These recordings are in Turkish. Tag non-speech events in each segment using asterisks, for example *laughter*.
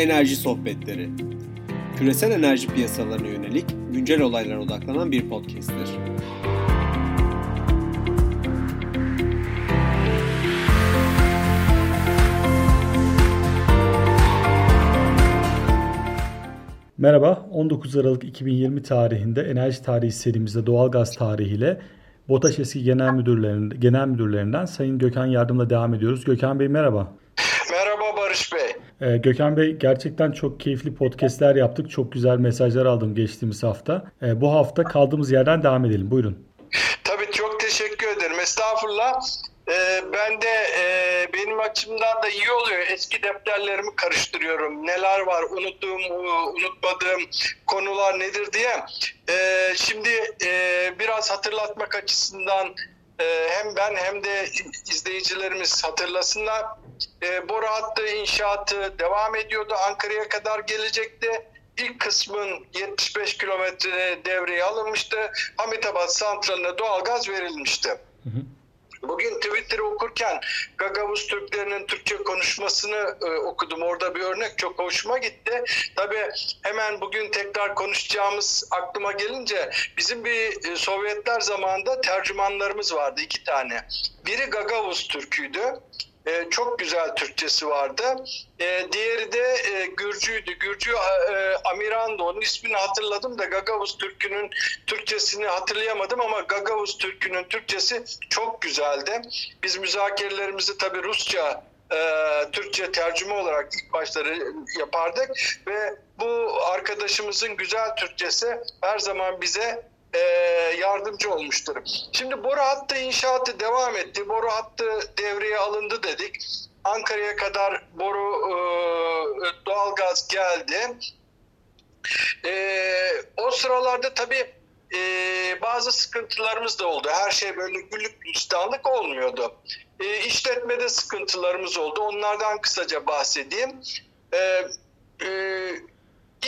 Enerji Sohbetleri Küresel enerji piyasalarına yönelik güncel olaylara odaklanan bir podcast'tir. Merhaba, 19 Aralık 2020 tarihinde enerji tarihi serimizde doğalgaz tarihiyle BOTAŞ eski genel müdürlerinden, genel müdürlerinden Sayın Gökhan Yardım'la devam ediyoruz. Gökhan Bey merhaba. Merhaba Barış Bey. Ee, Gökhan Bey gerçekten çok keyifli podcastler yaptık. Çok güzel mesajlar aldım geçtiğimiz hafta. Ee, bu hafta kaldığımız yerden devam edelim. Buyurun. Tabii çok teşekkür ederim. Estağfurullah. Ee, ben de e, benim açımdan da iyi oluyor. Eski defterlerimi karıştırıyorum. Neler var unuttuğum, unutmadığım konular nedir diye. Şimdi e, biraz hatırlatmak açısından e, hem ben hem de izleyicilerimiz hatırlasınlar. E, boru hattı inşaatı devam ediyordu. Ankara'ya kadar gelecekti. İlk kısmın 75 kilometre devreye alınmıştı. Hamitabad santraline doğalgaz verilmişti. Hı hı. Bugün Twitter'ı okurken Gagavuz Türklerinin Türkçe konuşmasını e, okudum. Orada bir örnek çok hoşuma gitti. Tabii hemen bugün tekrar konuşacağımız aklıma gelince bizim bir e, Sovyetler zamanında tercümanlarımız vardı iki tane. Biri Gagavuz Türk'üydü. E, çok güzel Türkçesi vardı. E, diğeri de e, Gürcü'ydü. Gürcü e, Amiran'dı. Onun ismini hatırladım da Gagavuz Türk'ünün Türkçesini hatırlayamadım ama Gagavuz Türk'ünün Türkçesi çok güzeldi. Biz müzakerelerimizi tabii Rusça e, Türkçe tercüme olarak ilk başları yapardık ve bu arkadaşımızın güzel Türkçesi her zaman bize e, yardımcı olmuştur. Şimdi boru hattı inşaatı devam etti. Boru hattı devreye alındı dedik. Ankara'ya kadar boru e, doğalgaz geldi. E, o sıralarda tabii e, bazı sıkıntılarımız da oldu. Her şey böyle güllük gülistanlık olmuyordu. E, işletmede sıkıntılarımız oldu. Onlardan kısaca bahsedeyim. E, e,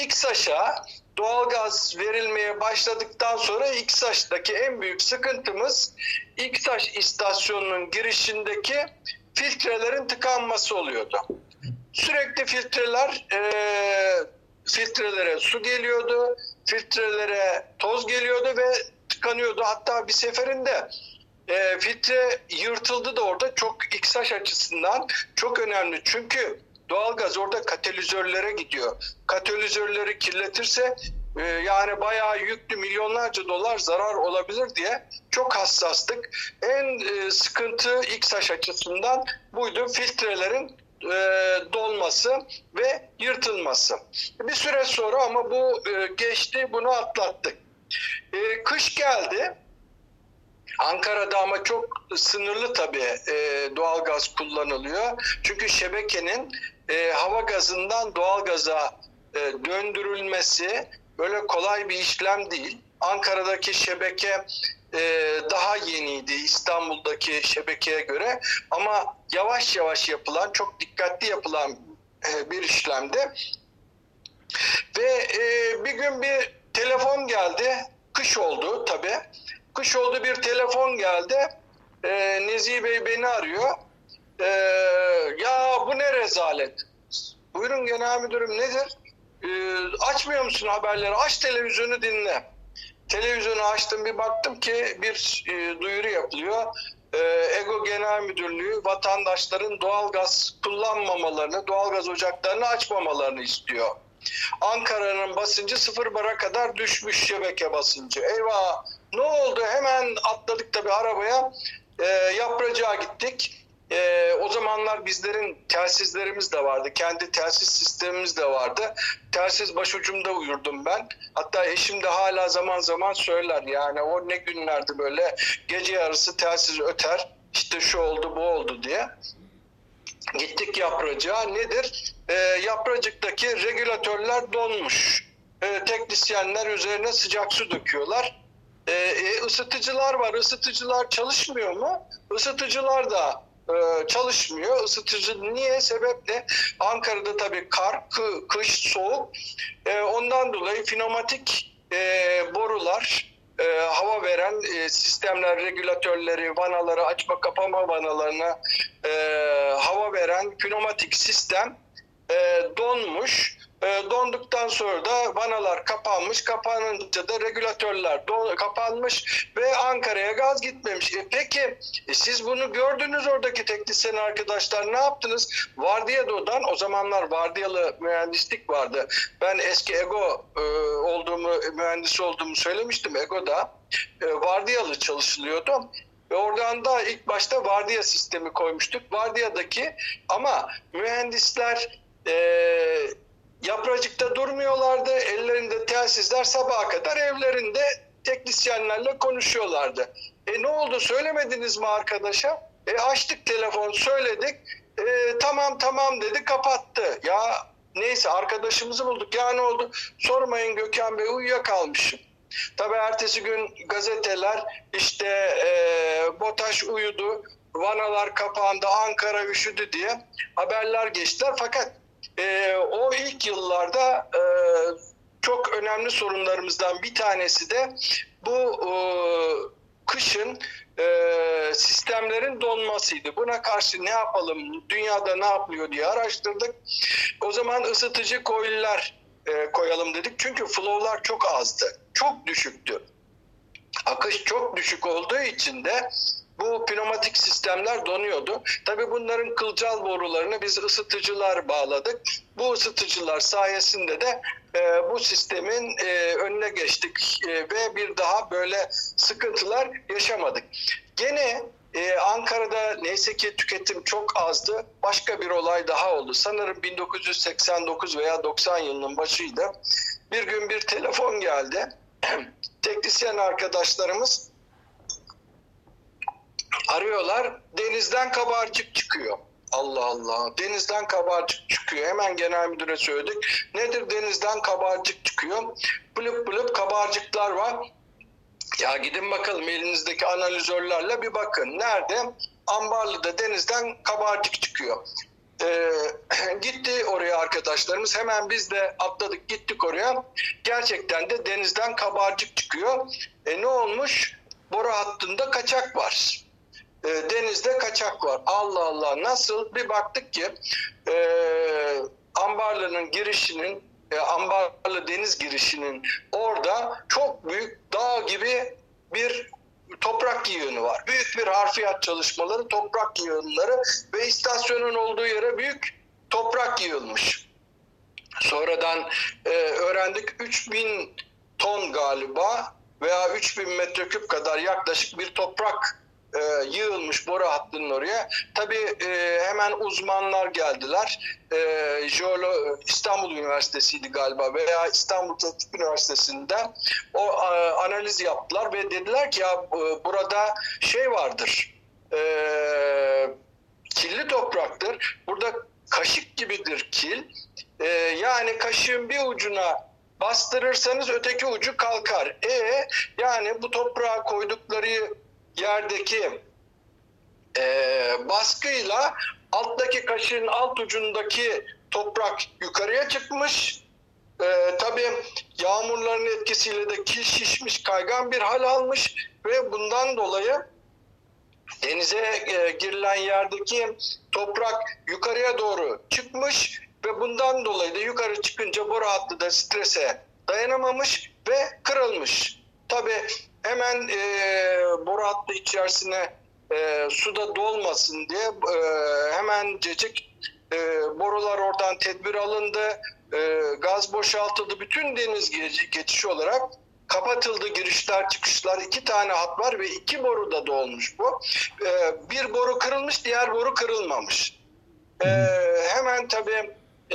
İKSAŞ'a doğalgaz verilmeye başladıktan sonra İKSAŞ'taki en büyük sıkıntımız İKSAŞ istasyonunun girişindeki filtrelerin tıkanması oluyordu. Sürekli filtreler e, filtrelere su geliyordu, filtrelere toz geliyordu ve tıkanıyordu. Hatta bir seferinde e, filtre yırtıldı da orada çok İKSAŞ açısından çok önemli. Çünkü doğalgaz orada katalizörlere gidiyor. Katalizörleri kirletirse e, yani bayağı yüklü milyonlarca dolar zarar olabilir diye çok hassastık. En e, sıkıntı İKSAŞ açısından buydu. Filtrelerin e, dolması ve yırtılması. Bir süre sonra ama bu e, geçti, bunu atlattık. E, kış geldi. Ankara'da ama çok sınırlı tabii e, doğalgaz kullanılıyor. Çünkü şebekenin e, hava gazından doğalgaza e, döndürülmesi böyle kolay bir işlem değil. Ankara'daki şebeke e, daha yeniydi İstanbul'daki şebekeye göre ama yavaş yavaş yapılan, çok dikkatli yapılan e, bir işlemdi. Ve e, bir gün bir telefon geldi, kış oldu tabii. Kış oldu bir telefon geldi. E, Nezih Bey beni arıyor. E, ya bu ne rezalet. Buyurun genel müdürüm nedir? E, açmıyor musun haberleri? Aç televizyonu dinle. Televizyonu açtım bir baktım ki bir e, duyuru yapılıyor. EGO Genel Müdürlüğü vatandaşların doğalgaz kullanmamalarını, doğalgaz ocaklarını açmamalarını istiyor. Ankara'nın basıncı sıfır bara kadar düşmüş şebeke basıncı. Eyvah ne oldu? Hemen atladık tabii arabaya. E, yapracağa gittik. E, o zamanlar bizlerin telsizlerimiz de vardı. Kendi telsiz sistemimiz de vardı. Telsiz başucumda uyurdum ben. Hatta eşim de hala zaman zaman söyler. Yani o ne günlerdi böyle gece yarısı telsiz öter. İşte şu oldu bu oldu diye. Gittik yapracığa. Nedir? E, yapracıktaki regülatörler donmuş. E, teknisyenler üzerine sıcak su döküyorlar. E, e, ısıtıcılar var. Isıtıcılar çalışmıyor mu? Isıtıcılar da e, çalışmıyor. Isıtıcı niye? Sebep ne? Ankara'da tabii kar, kı, kış, soğuk. E, ondan dolayı pneumatik e, borular, e, hava veren e, sistemler, regülatörleri, vanaları, açma kapama vanalarına e, hava veren pneumatik sistem e, donmuş. E, donduktan sonra da vanalar kapanmış. Kapanınca da regülatörler kapanmış ve Ankara'ya gaz gitmemiş. E, peki e, siz bunu gördünüz oradaki teknisyen arkadaşlar ne yaptınız? Vardiyado'dan o zamanlar vardiyalı mühendislik vardı. Ben eski Ego e, olduğumu, mühendis olduğumu söylemiştim. Ego'da e, vardiyalı çalışılıyordu. Ve oradan da ilk başta vardiya sistemi koymuştuk. Vardiyadaki ama mühendisler e, yapracıkta durmuyorlardı. Ellerinde telsizler sabaha kadar evlerinde teknisyenlerle konuşuyorlardı. E ne oldu söylemediniz mi arkadaşa? E açtık telefon söyledik. E, tamam tamam dedi kapattı. Ya neyse arkadaşımızı bulduk. Ya ne oldu? Sormayın Gökhan Bey uyuyakalmışım. Tabii ertesi gün gazeteler işte e, BOTAŞ uyudu, vanalar kapandı, Ankara üşüdü diye haberler geçtiler. Fakat e, o ilk yıllarda e, çok önemli sorunlarımızdan bir tanesi de bu e, kışın e, sistemlerin donmasıydı. Buna karşı ne yapalım, dünyada ne yapılıyor diye araştırdık. O zaman ısıtıcı koyular e, koyalım dedik. Çünkü flow'lar çok azdı. Çok düşüktü. Akış çok düşük olduğu için de bu pneumatik sistemler donuyordu. Tabii bunların kılcal borularını biz ısıtıcılar bağladık. Bu ısıtıcılar sayesinde de e, bu sistemin e, önüne geçtik e, ve bir daha böyle sıkıntılar yaşamadık. Gene ee, Ankara'da neyse ki tüketim çok azdı. Başka bir olay daha oldu. Sanırım 1989 veya 90 yılının başıydı. Bir gün bir telefon geldi. *clears throat* Teknisyen arkadaşlarımız arıyorlar. Denizden kabarcık çıkıyor. Allah Allah. Denizden kabarcık çıkıyor. Hemen genel müdüre söyledik. Nedir denizden kabarcık çıkıyor? Bılıp bılıp kabarcıklar var. Ya gidin bakalım elinizdeki analizörlerle bir bakın. Nerede? Ambarlı'da denizden kabarcık çıkıyor. Ee, *clears throat* gitti oraya arkadaşlarımız. Hemen biz de atladık gittik oraya. Gerçekten de denizden kabarcık çıkıyor. E ne olmuş? Boru hattında kaçak var. E, denizde kaçak var. Allah Allah nasıl? Bir baktık ki e, Ambarlı'nın girişinin e, Ambarlı deniz girişinin orada çok büyük dağ gibi bir toprak yığını var. Büyük bir harfiyat çalışmaları, toprak yığınları ve istasyonun olduğu yere büyük toprak yığılmış. Sonradan e, öğrendik 3000 ton galiba veya 3000 metreküp kadar yaklaşık bir toprak e, yığılmış boru hattının oraya. Tabii e, hemen uzmanlar geldiler. E, Jeolo İstanbul Üniversitesi'ydi galiba veya İstanbul Teknik Üniversitesi'nde o e, analiz yaptılar ve dediler ki ya e, burada şey vardır. E, kirli topraktır. Burada kaşık gibidir kil. E, yani kaşığın bir ucuna bastırırsanız öteki ucu kalkar. E yani bu toprağa koydukları yerdeki e, baskıyla alttaki kaşığın alt ucundaki toprak yukarıya çıkmış. E, tabii yağmurların etkisiyle de kil şişmiş, kaygan bir hal almış ve bundan dolayı denize e, girilen yerdeki toprak yukarıya doğru çıkmış ve bundan dolayı da yukarı çıkınca boru hattı da strese dayanamamış ve kırılmış. Tabii hemen e, boru hattı içerisine e, suda dolmasın diye e, hemen cecik e, borular oradan tedbir alındı. E, gaz boşaltıldı. Bütün deniz ge- geçişi olarak kapatıldı girişler çıkışlar. iki tane hat var ve iki boru da dolmuş bu. E, bir boru kırılmış diğer boru kırılmamış. E, hemen tabii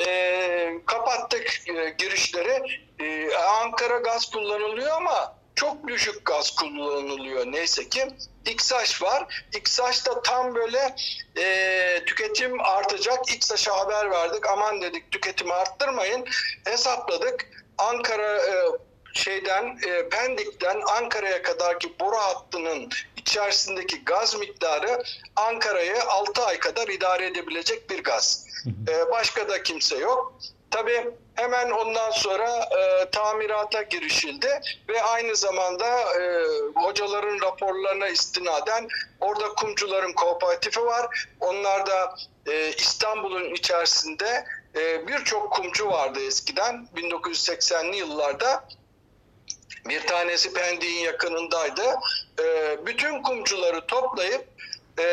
e, kapattık e, girişleri. E, Ankara gaz kullanılıyor ama çok düşük gaz kullanılıyor neyse ki. İksaş var. İksaş da tam böyle e, tüketim artacak. İksaş'a haber verdik. Aman dedik tüketimi arttırmayın. Hesapladık. Ankara e, şeyden e, Pendik'ten Ankara'ya kadarki boru hattının içerisindeki gaz miktarı Ankara'yı 6 ay kadar idare edebilecek bir gaz. E, başka da kimse yok. Tabii hemen ondan sonra e, tamirata girişildi ve aynı zamanda e, hocaların raporlarına istinaden orada kumcuların kooperatifi var. Onlar da e, İstanbul'un içerisinde e, birçok kumcu vardı eskiden 1980'li yıllarda. Bir tanesi Pendik'in yakınındaydı. E, bütün kumcuları toplayıp e,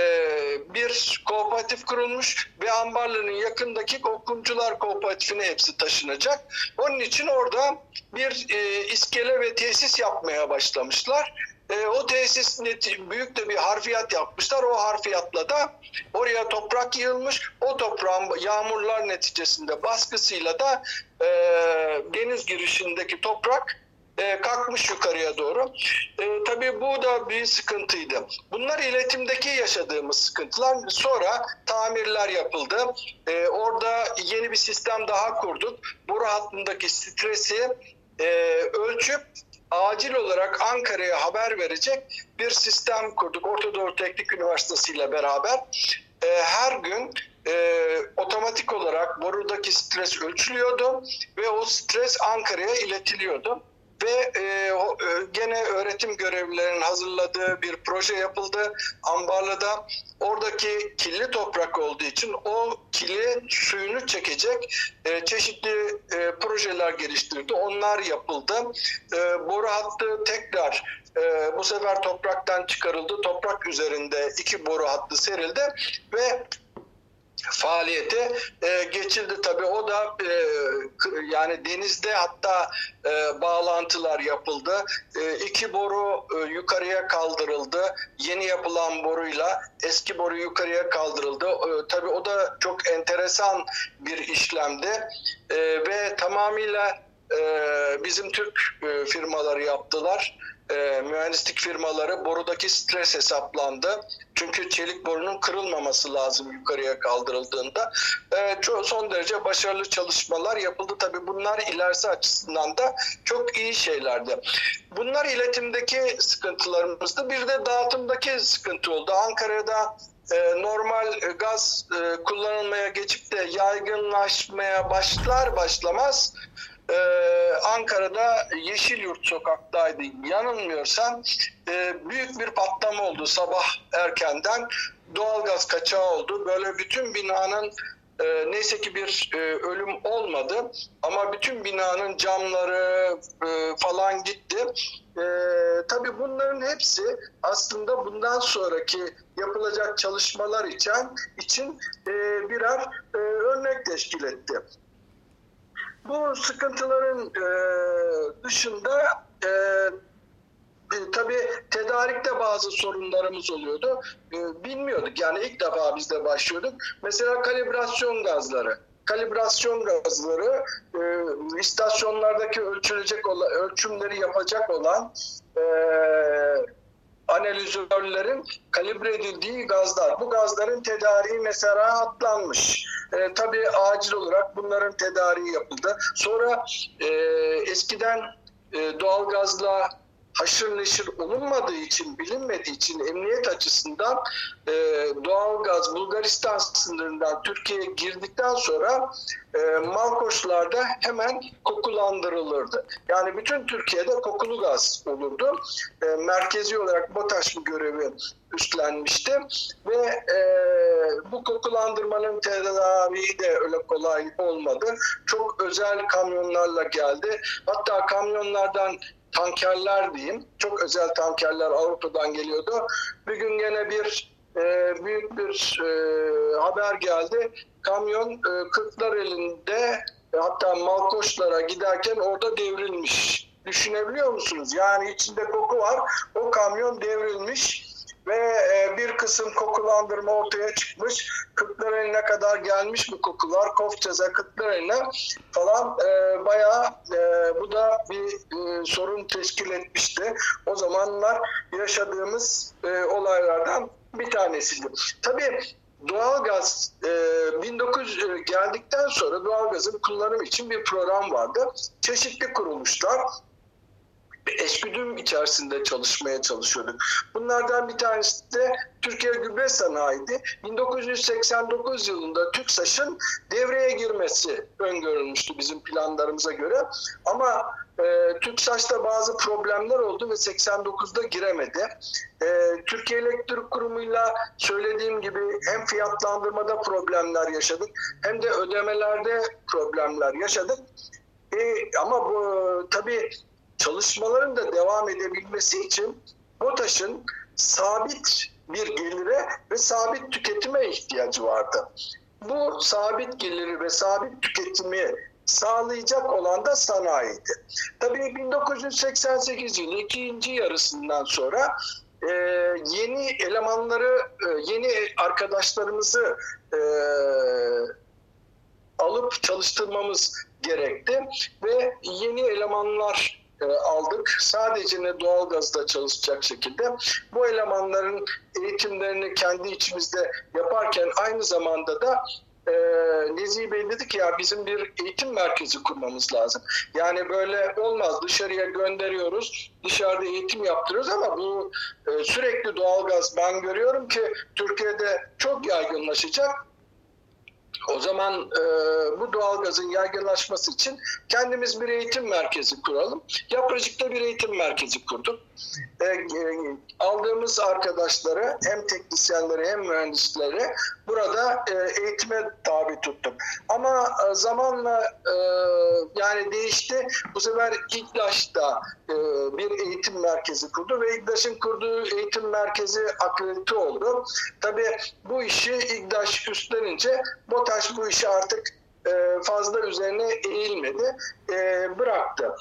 bir kooperatif kurulmuş ve Ambarlı'nın yakındaki o kumcular kooperatifine hepsi taşınacak. Onun için orada bir e, iskele ve tesis yapmaya başlamışlar. E, o tesis neti- büyük de bir harfiyat yapmışlar. O harfiyatla da oraya toprak yığılmış. O toprağın yağmurlar neticesinde baskısıyla da e, deniz girişindeki toprak e, kalkmış yukarıya doğru. E, tabii bu da bir sıkıntıydı. Bunlar iletimdeki yaşadığımız sıkıntılar. Sonra tamirler yapıldı. E, orada yeni bir sistem daha kurduk. Boru hattındaki stresi e, ölçüp acil olarak Ankara'ya haber verecek bir sistem kurduk. Orta Doğu Teknik Üniversitesi ile beraber. E, her gün e, otomatik olarak borudaki stres ölçülüyordu ve o stres Ankara'ya iletiliyordu ve e, o, e, gene öğretim görevlilerinin hazırladığı bir proje yapıldı Ambarlı'da. Oradaki kirli toprak olduğu için o kirli suyunu çekecek e, çeşitli e, projeler geliştirdi. Onlar yapıldı. E, boru hattı tekrar e, bu sefer topraktan çıkarıldı. Toprak üzerinde iki boru hattı serildi ve faaliyete e, geçildi tabii. O da e, yani denizde hatta e, bağlantılar yapıldı. E, iki boru e, yukarıya kaldırıldı. Yeni yapılan boruyla eski boru yukarıya kaldırıldı. E, tabii o da çok enteresan bir işlemdi. E, ve tamamıyla e, bizim Türk e, firmaları yaptılar e, mühendislik firmaları borudaki stres hesaplandı. Çünkü çelik borunun kırılmaması lazım yukarıya kaldırıldığında. E, çok, son derece başarılı çalışmalar yapıldı. Tabii bunlar ilerisi açısından da çok iyi şeylerdi. Bunlar iletimdeki sıkıntılarımızdı. Bir de dağıtımdaki sıkıntı oldu. Ankara'da e, normal e, gaz e, kullanılmaya geçip de yaygınlaşmaya başlar başlamaz e, Ankara'da Yeşilyurt sokaktaydı yanılmıyorsam e, büyük bir patlama oldu sabah erkenden doğalgaz kaçağı oldu böyle bütün binanın e, neyse ki bir e, ölüm olmadı ama bütün binanın camları e, falan gitti. E, tabii bunların hepsi aslında bundan sonraki yapılacak çalışmalar için için e, birer e, örnek teşkil etti. Bu sıkıntıların e, dışında e, e, tabii tedarikte bazı sorunlarımız oluyordu. E, bilmiyorduk yani ilk defa biz de başlıyorduk. Mesela kalibrasyon gazları. Kalibrasyon gazları e, istasyonlardaki ölçülecek olan, ölçümleri yapacak olan e, analizörlerin kalibre edildiği gazlar. Bu gazların tedariği mesela atlanmış. E, tabii acil olarak bunların tedariği yapıldı. Sonra e, eskiden e, doğalgazla haşır neşir olunmadığı için, bilinmediği için emniyet açısından e, doğalgaz Bulgaristan sınırından Türkiye'ye girdikten sonra e, Malkoçlar'da hemen kokulandırılırdı. Yani bütün Türkiye'de kokulu gaz olurdu. E, merkezi olarak BOTAŞ bu görevi üstlenmişti ve e, bu kokulandırmanın tedariği de öyle kolay olmadı. Çok özel kamyonlarla geldi. Hatta kamyonlardan tankerler diyeyim. Çok özel tankerler Avrupa'dan geliyordu. Bir gün gene bir e, büyük bir e, haber geldi. Kamyon e, Kırklar elinde hatta Malkoçlara giderken orada devrilmiş. Düşünebiliyor musunuz? Yani içinde koku var. O kamyon devrilmiş ve e, bir kısım kokulandırma ortaya çıkmış. Kırklareli'ne kadar gelmiş bu kokular. Kofçaz'a, Kırklareli'ne falan e, bayağı e, bu da bir e, sorun teşkil etmişti. O zamanlar yaşadığımız e, olaylardan bir tanesiydi. Tabii doğalgaz e, 1900 e, geldikten sonra doğalgazın kullanım için bir program vardı. Çeşitli kuruluşlar eşgüdüm içerisinde çalışmaya çalışıyorduk. Bunlardan bir tanesi de Türkiye Gübre Sanayi'di. 1989 yılında TÜKSAŞ'ın devreye girmesi öngörülmüştü bizim planlarımıza göre. Ama e, TÜKSAŞ'ta bazı problemler oldu ve 89'da giremedi. E, Türkiye Elektrik Kurumu'yla söylediğim gibi hem fiyatlandırmada problemler yaşadık hem de ödemelerde problemler yaşadık. E, ama bu tabii çalışmaların da devam edebilmesi için BOTAŞ'ın sabit bir gelire ve sabit tüketime ihtiyacı vardı. Bu sabit geliri ve sabit tüketimi sağlayacak olan da sanayiydi. Tabii 1988 yılı ikinci yarısından sonra e, yeni elemanları, e, yeni arkadaşlarımızı e, alıp çalıştırmamız gerekti ve yeni elemanlar aldık. Sadece ne doğalgazda çalışacak şekilde bu elemanların eğitimlerini kendi içimizde yaparken aynı zamanda da e, Nezih Bey dedi ki ya bizim bir eğitim merkezi kurmamız lazım. Yani böyle olmaz dışarıya gönderiyoruz, dışarıda eğitim yaptırıyoruz ama bu e, sürekli doğalgaz ben görüyorum ki Türkiye'de çok yaygınlaşacak. O zaman e, bu doğalgazın yaygınlaşması için kendimiz bir eğitim merkezi kuralım. Yapracık'ta bir eğitim merkezi kurduk. E, e, aldığımız arkadaşları hem teknisyenleri hem mühendisleri burada e, eğitime tabi tuttuk. Ama e, zamanla e, yani değişti. Bu sefer İGDAŞ'ta e, bir eğitim merkezi kurdu ve İGDAŞ'ın kurduğu eğitim merkezi akredite oldu. Tabii bu işi İGDAŞ üstlenince BOTAŞ bu işi artık e, fazla üzerine eğilmedi, e, bıraktı.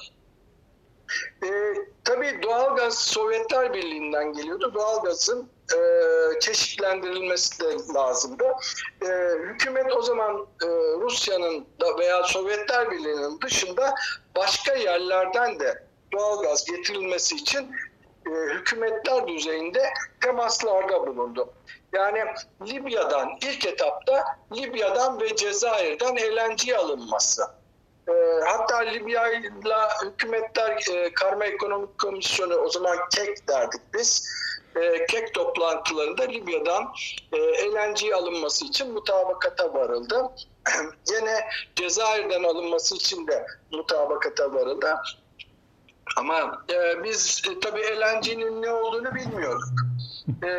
E, tabii doğalgaz Sovyetler Birliği'nden geliyordu. Doğalgazın e, çeşitlendirilmesi de lazımdı. E, hükümet o zaman e, Rusya'nın veya Sovyetler Birliği'nin dışında başka yerlerden de doğalgaz getirilmesi için e, hükümetler düzeyinde temaslarda bulundu. Yani Libya'dan ilk etapta Libya'dan ve Cezayir'den LNG alınması. E, hatta Libya ile hükümetler e, Karma Ekonomik Komisyonu o zaman KEK derdik biz. E, KEK toplantılarında Libya'dan e, LNG alınması için mutabakata varıldı. *clears throat* Yine Cezayir'den alınması için de mutabakata varıldı. Ama e, biz e, tabii LNG'nin ne olduğunu bilmiyorduk. E,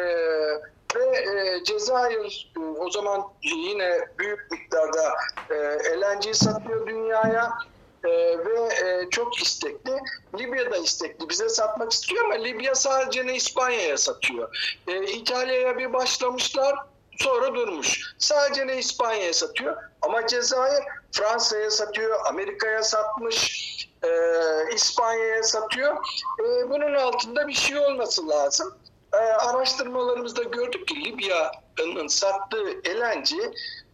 ve e, Cezayir e, o zaman yine büyük miktarda e, LNG satıyor dünyaya e, ve e, çok istekli. Libya da istekli. Bize satmak istiyor ama Libya sadece ne İspanya'ya satıyor. E, İtalya'ya bir başlamışlar sonra durmuş. Sadece ne İspanya'ya satıyor ama Cezayir Fransa'ya satıyor, Amerika'ya satmış, e, İspanya'ya satıyor. E, bunun altında bir şey olması lazım. E, araştırmalarımızda gördük ki Libya'nın sattığı LNG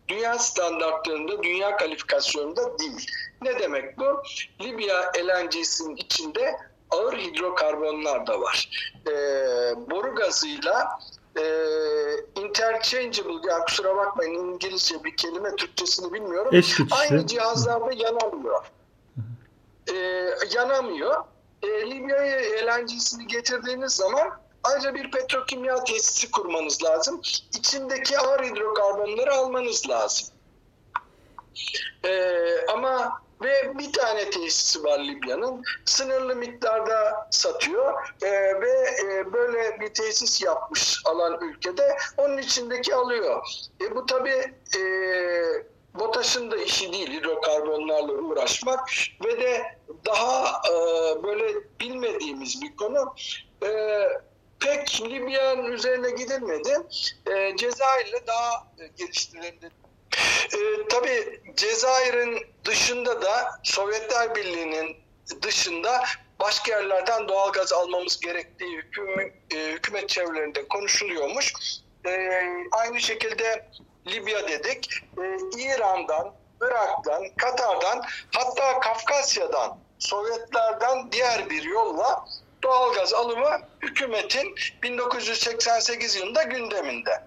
dünya standartlarında, dünya kalifikasyonunda değil. Ne demek bu? Libya LNG'sinin içinde ağır hidrokarbonlar da var. E, boru gazıyla e, interchangeable, yani kusura bakmayın İngilizce bir kelime, Türkçesini bilmiyorum. Eş geçişli. Aynı cihazlarda yanamıyor. E, yanamıyor. E, Libya'ya LNG'sini getirdiğiniz zaman ayrıca bir petrokimya tesisi kurmanız lazım. İçindeki ağır hidrokarbonları almanız lazım. E, ama ve bir tane tesisi var Libya'nın. Sınırlı miktarda satıyor e, ve e, böyle bir tesis yapmış alan ülkede. Onun içindeki alıyor. E, bu tabii e, BOTAŞ'ın da işi değil hidrokarbonlarla uğraşmak ve de daha e, böyle bilmediğimiz bir konu. E, pek Libya'nın üzerine gidilmedi. E, Cezayir'le daha geliştirildi. E, tabii Cezayir'in dışında da Sovyetler Birliği'nin dışında başka yerlerden doğalgaz almamız gerektiği hükümet, e, hükümet çevrelerinde konuşuluyormuş. E, aynı şekilde Libya dedik. E, İran'dan, Irak'tan, Katar'dan hatta Kafkasya'dan, Sovyetlerden diğer bir yolla doğalgaz alımı hükümetin 1988 yılında gündeminde.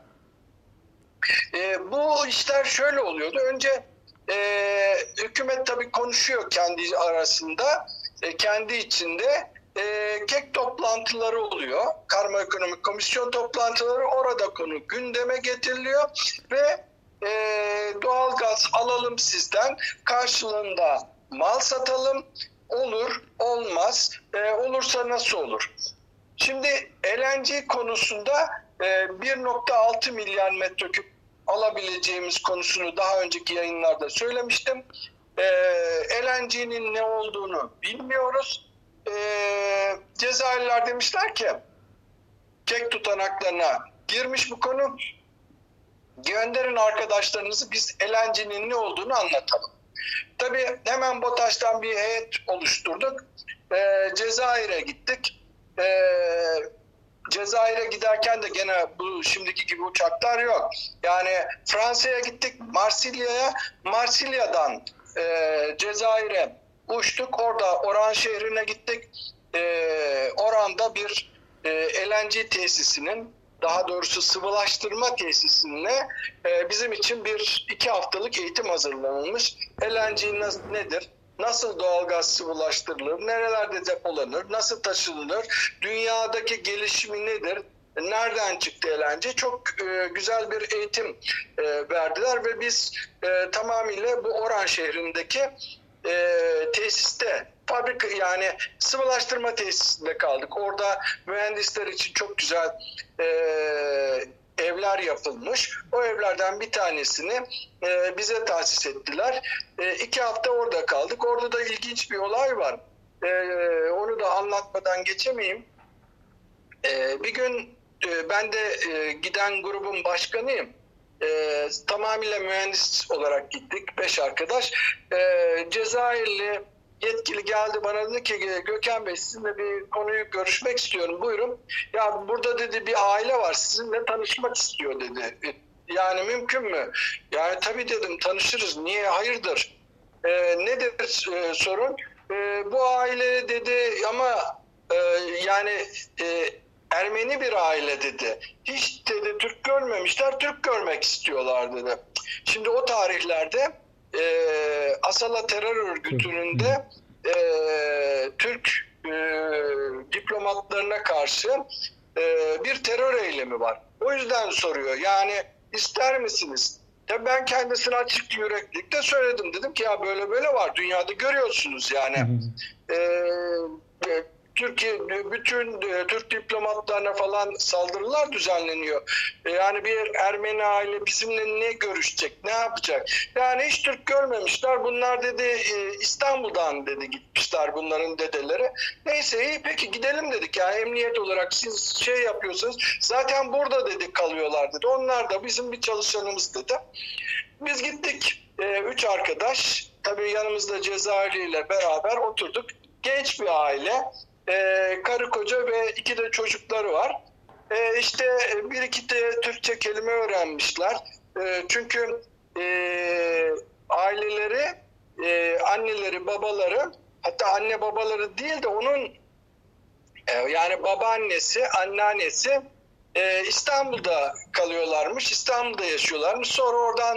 E, bu işler şöyle oluyordu. Önce e, hükümet tabii konuşuyor kendi arasında, e, kendi içinde e, kek toplantıları oluyor. Karma ekonomik komisyon toplantıları orada konu gündeme getiriliyor ve e, doğalgaz alalım sizden karşılığında mal satalım olur olmaz e, olursa nasıl olur? Şimdi LNG konusunda e, 1.6 milyar metreküp alabileceğimiz konusunu daha önceki yayınlarda söylemiştim. E, LNG'nin ne olduğunu bilmiyoruz. E, Cezayirler demişler ki kek tutanaklarına girmiş bu konu. Gönderin arkadaşlarınızı biz LNG'nin ne olduğunu anlatalım. Tabii hemen BOTAŞ'tan bir heyet oluşturduk. E, Cezayir'e gittik. E, Cezayir'e giderken de gene bu şimdiki gibi uçaklar yok. Yani Fransa'ya gittik, Marsilya'ya, Marsilya'dan e, Cezayir'e uçtuk. Orada Oran şehrine gittik. E, Oran'da bir e, LNG tesisinin daha doğrusu sıvılaştırma tesisine e, bizim için bir iki haftalık eğitim hazırlanılmış. LNG nas- nedir? Nasıl doğalgaz sıvılaştırılır? Nerelerde depolanır? Nasıl taşınılır? Dünyadaki gelişimi nedir? Nereden çıktı LNG? Çok e, güzel bir eğitim e, verdiler ve biz e, tamamıyla bu Oran şehrindeki e, tesiste fabrika yani sıvılaştırma tesisinde kaldık. Orada mühendisler için çok güzel e, evler yapılmış. O evlerden bir tanesini e, bize tahsis ettiler. E, iki hafta orada kaldık. Orada da ilginç bir olay var. E, onu da anlatmadan geçemeyeyim. E, bir gün e, ben de e, giden grubun başkanıyım. E, tamamıyla mühendis olarak gittik. Beş arkadaş. E, Cezayirli yetkili geldi bana dedi ki Gökhan Bey sizinle bir konuyu görüşmek istiyorum. Buyurun. Ya burada dedi bir aile var sizinle tanışmak istiyor dedi. E, Yani mümkün mü? Yani tabii dedim tanışırız. Niye? Hayırdır? E, nedir e, sorun? E, bu aile dedi ama e, yani e, Ermeni bir aile dedi. Hiç dedi Türk görmemişler, Türk görmek istiyorlar dedi. Şimdi o tarihlerde e, Asala terör örgütünün de e, Türk e, diplomatlarına karşı e, bir terör eylemi var. O yüzden soruyor. Yani ister misiniz? Tabii ben kendisine açık yüreklilikte söyledim. Dedim ki ya böyle böyle var. Dünyada görüyorsunuz yani. E, Türkiye bütün e, Türk diplomatlarına falan saldırılar düzenleniyor. E, Yani bir Ermeni aile bizimle ne görüşecek, ne yapacak? Yani hiç Türk görmemişler. Bunlar dedi e, İstanbul'dan dedi gitmişler bunların dedeleri. Neyse iyi peki gidelim dedik. Yani emniyet olarak siz şey yapıyorsanız zaten burada dedi kalıyorlar dedi. Onlar da bizim bir çalışanımız dedi. Biz gittik. Üç arkadaş. Tabii yanımızda Cezayirli ile beraber oturduk. Genç bir aile. E, karı koca ve iki de çocukları var. E, işte bir iki de Türkçe kelime öğrenmişler. E, çünkü e, aileleri, e, anneleri, babaları hatta anne babaları değil de onun e, yani babaannesi, anneannesi e, İstanbul'da kalıyorlarmış, İstanbul'da yaşıyorlarmış. Sonra oradan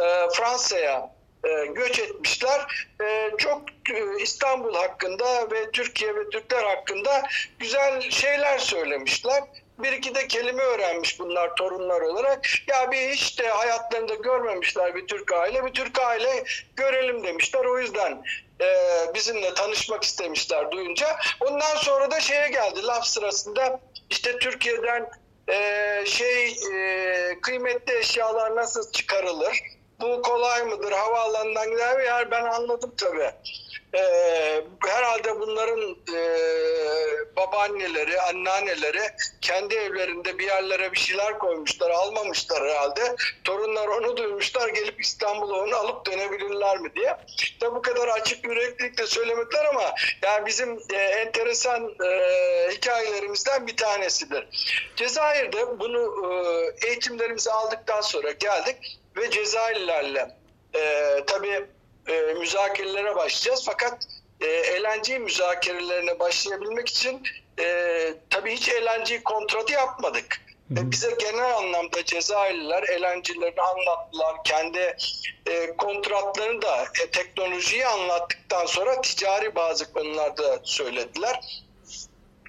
e, Fransa'ya e, göç etmişler. E, çok e, İstanbul hakkında ve Türkiye ve Türkler hakkında güzel şeyler söylemişler. Bir iki de kelime öğrenmiş bunlar torunlar olarak. Ya bir hiç de hayatlarında görmemişler bir Türk aile. Bir Türk aile görelim demişler. O yüzden e, bizimle tanışmak istemişler duyunca. Ondan sonra da şeye geldi laf sırasında işte Türkiye'den e, şey e, kıymetli eşyalar nasıl çıkarılır? Bu kolay mıdır? Havaalanından gider mi? Yani ben anladım tabii. Ee, herhalde bunların e, babaanneleri, anneanneleri kendi evlerinde bir yerlere bir şeyler koymuşlar, almamışlar herhalde. Torunlar onu duymuşlar, gelip İstanbul'a onu alıp dönebilirler mi diye. Tabi bu kadar açık yüreklilikle söylemediler ama yani bizim e, enteresan e, hikayelerimizden bir tanesidir. Cezayir'de bunu e, eğitimlerimizi aldıktan sonra geldik ve Cezayirlilerle e, tabii e, müzakerelere başlayacağız. Fakat e, LNG müzakerelerine başlayabilmek için e, tabii hiç LNG kontratı yapmadık. E, bize genel anlamda Cezayirliler LNG'lerini anlattılar. Kendi e, kontratlarını da e, teknolojiyi anlattıktan sonra ticari bazı konularda söylediler.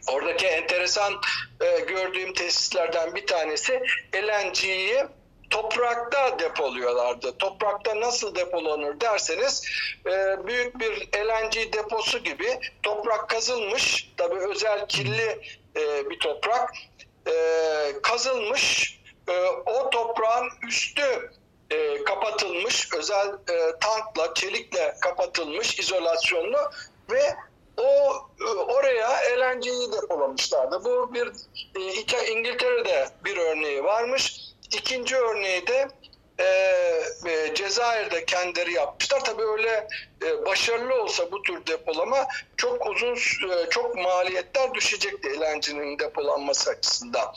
Oradaki enteresan e, gördüğüm tesislerden bir tanesi LNG'yi toprakta depoluyorlardı. Toprakta nasıl depolanır derseniz e, büyük bir LNG deposu gibi toprak kazılmış. Tabii özel kirli e, bir toprak e, kazılmış. O toprağın üstü kapatılmış. Özel tankla, çelikle kapatılmış izolasyonlu ve o oraya LNG'yi depolamışlardı. Bu bir İngiltere'de bir örneği varmış. İkinci örneği de e, e, Cezayir'de kendileri yapmışlar. Tabii öyle e, başarılı olsa bu tür depolama çok uzun, e, çok maliyetler düşecekti LNG'nin depolanması açısından.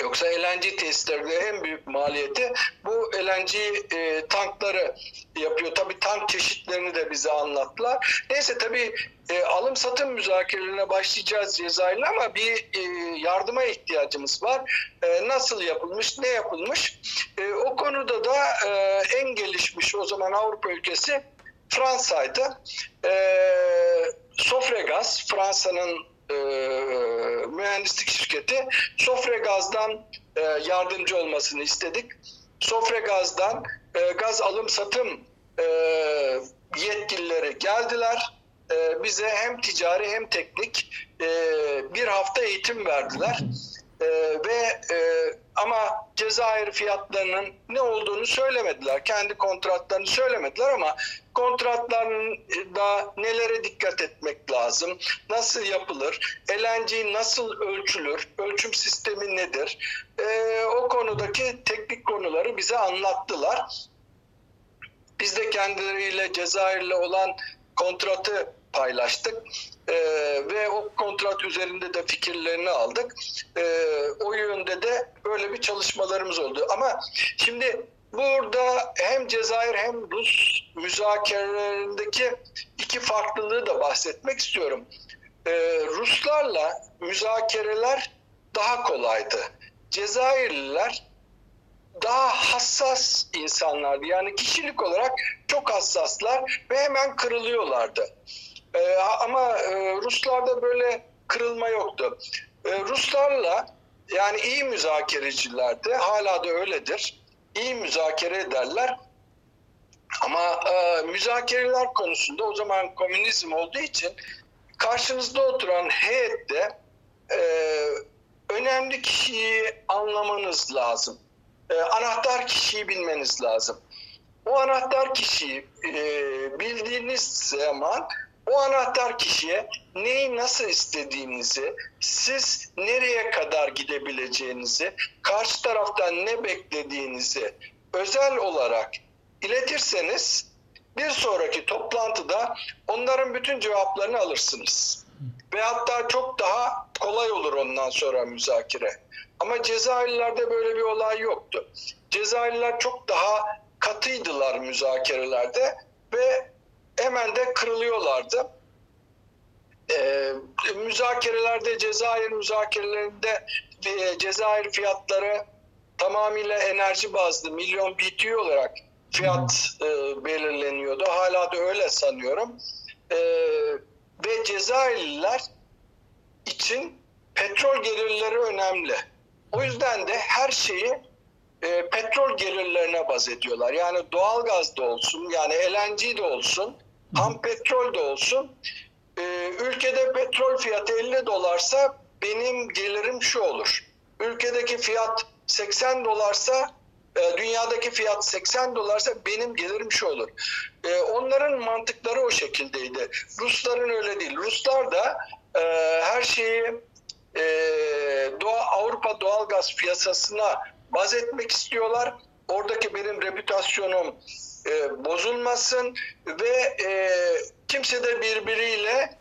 Yoksa LNG tesislerinde en büyük maliyeti bu LNG e, tankları yapıyor. Tabii tank çeşitlerini de bize anlattılar. Neyse tabii e, alım satım müzakerelerine başlayacağız Cezayir'le ama bir e, yardıma ihtiyacımız var. E, nasıl yapılmış, ne yapılmış? E, o konuda da e, en gelişmiş o zaman Avrupa ülkesi Fransa'ydı. E, Sofregas, Fransa'nın e, mühendislik şirketi Sofregaz'dan e, yardımcı olmasını istedik. Sofregaz'dan e, gaz alım satım e, yetkilileri geldiler. E, bize hem ticari hem teknik e, bir hafta eğitim verdiler. E, ve ama Cezayir fiyatlarının ne olduğunu söylemediler. Kendi kontratlarını söylemediler ama kontratlarında nelere dikkat etmek lazım? Nasıl yapılır? LNG nasıl ölçülür? Ölçüm sistemi nedir? O konudaki teknik konuları bize anlattılar. Biz de kendileriyle Cezayir'le olan kontratı paylaştık Ee, ve o kontrat üzerinde de fikirlerini aldık. Ee, o yönde de böyle bir çalışmalarımız oldu. Ama şimdi burada hem Cezayir hem Rus müzakerelerindeki iki farklılığı da bahsetmek istiyorum. Ee, Ruslarla müzakereler daha kolaydı. Cezayirliler daha hassas insanlardı. Yani kişilik olarak çok hassaslar ve hemen kırılıyorlardı. Ee, ama e, Ruslarda böyle kırılma yoktu. Ee, Ruslarla yani iyi müzakerecilerdi. Hala da öyledir. İyi müzakere ederler. Ama e, müzakereler konusunda o zaman komünizm olduğu için karşınızda oturan heyette e, önemli kişiyi anlamanız lazım. E, anahtar kişiyi bilmeniz lazım. O anahtar kişiyi e, bildiğiniz zaman o anahtar kişiye neyi nasıl istediğinizi, siz nereye kadar gidebileceğinizi, karşı taraftan ne beklediğinizi özel olarak iletirseniz bir sonraki toplantıda onların bütün cevaplarını alırsınız. Ve hatta çok daha kolay olur ondan sonra müzakere. Ama Cezayirlilerde böyle bir olay yoktu. Cezayirliler çok daha katıydılar müzakerelerde ve hemen de kırılıyorlardı. Ee, müzakerelerde, Cezayir müzakerelerinde e, Cezayir fiyatları tamamıyla enerji bazlı milyon BTU olarak fiyat e, belirleniyordu. Hala da öyle sanıyorum. E, ve Cezayirliler için petrol gelirleri önemli. O yüzden de her şeyi e, petrol gelirlerine baz ediyorlar. Yani doğal gaz da olsun, yani LNG de olsun, ham petrol de olsun. E, ülkede petrol fiyatı 50 dolarsa benim gelirim şu olur. Ülkedeki fiyat 80 dolarsa e, dünyadaki fiyat 80 dolarsa benim gelirim şu olur. E, onların mantıkları o şekildeydi. Rusların öyle değil. Ruslar da e, her şeyi e, Doğa, Avrupa doğalgaz piyasasına baz etmek istiyorlar. Oradaki benim reputasyonum bozulmasın ve e, kimse de birbiriyle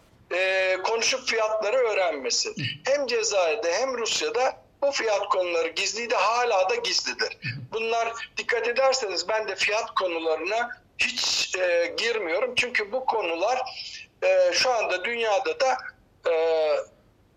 konuşup fiyatları öğrenmesin. Hem Cezayir'de hem Rusya'da bu fiyat konuları gizliydi hala da gizlidir. Bunlar dikkat ederseniz ben de fiyat konularına hiç e, girmiyorum. Çünkü bu konular e, şu anda dünyada da e,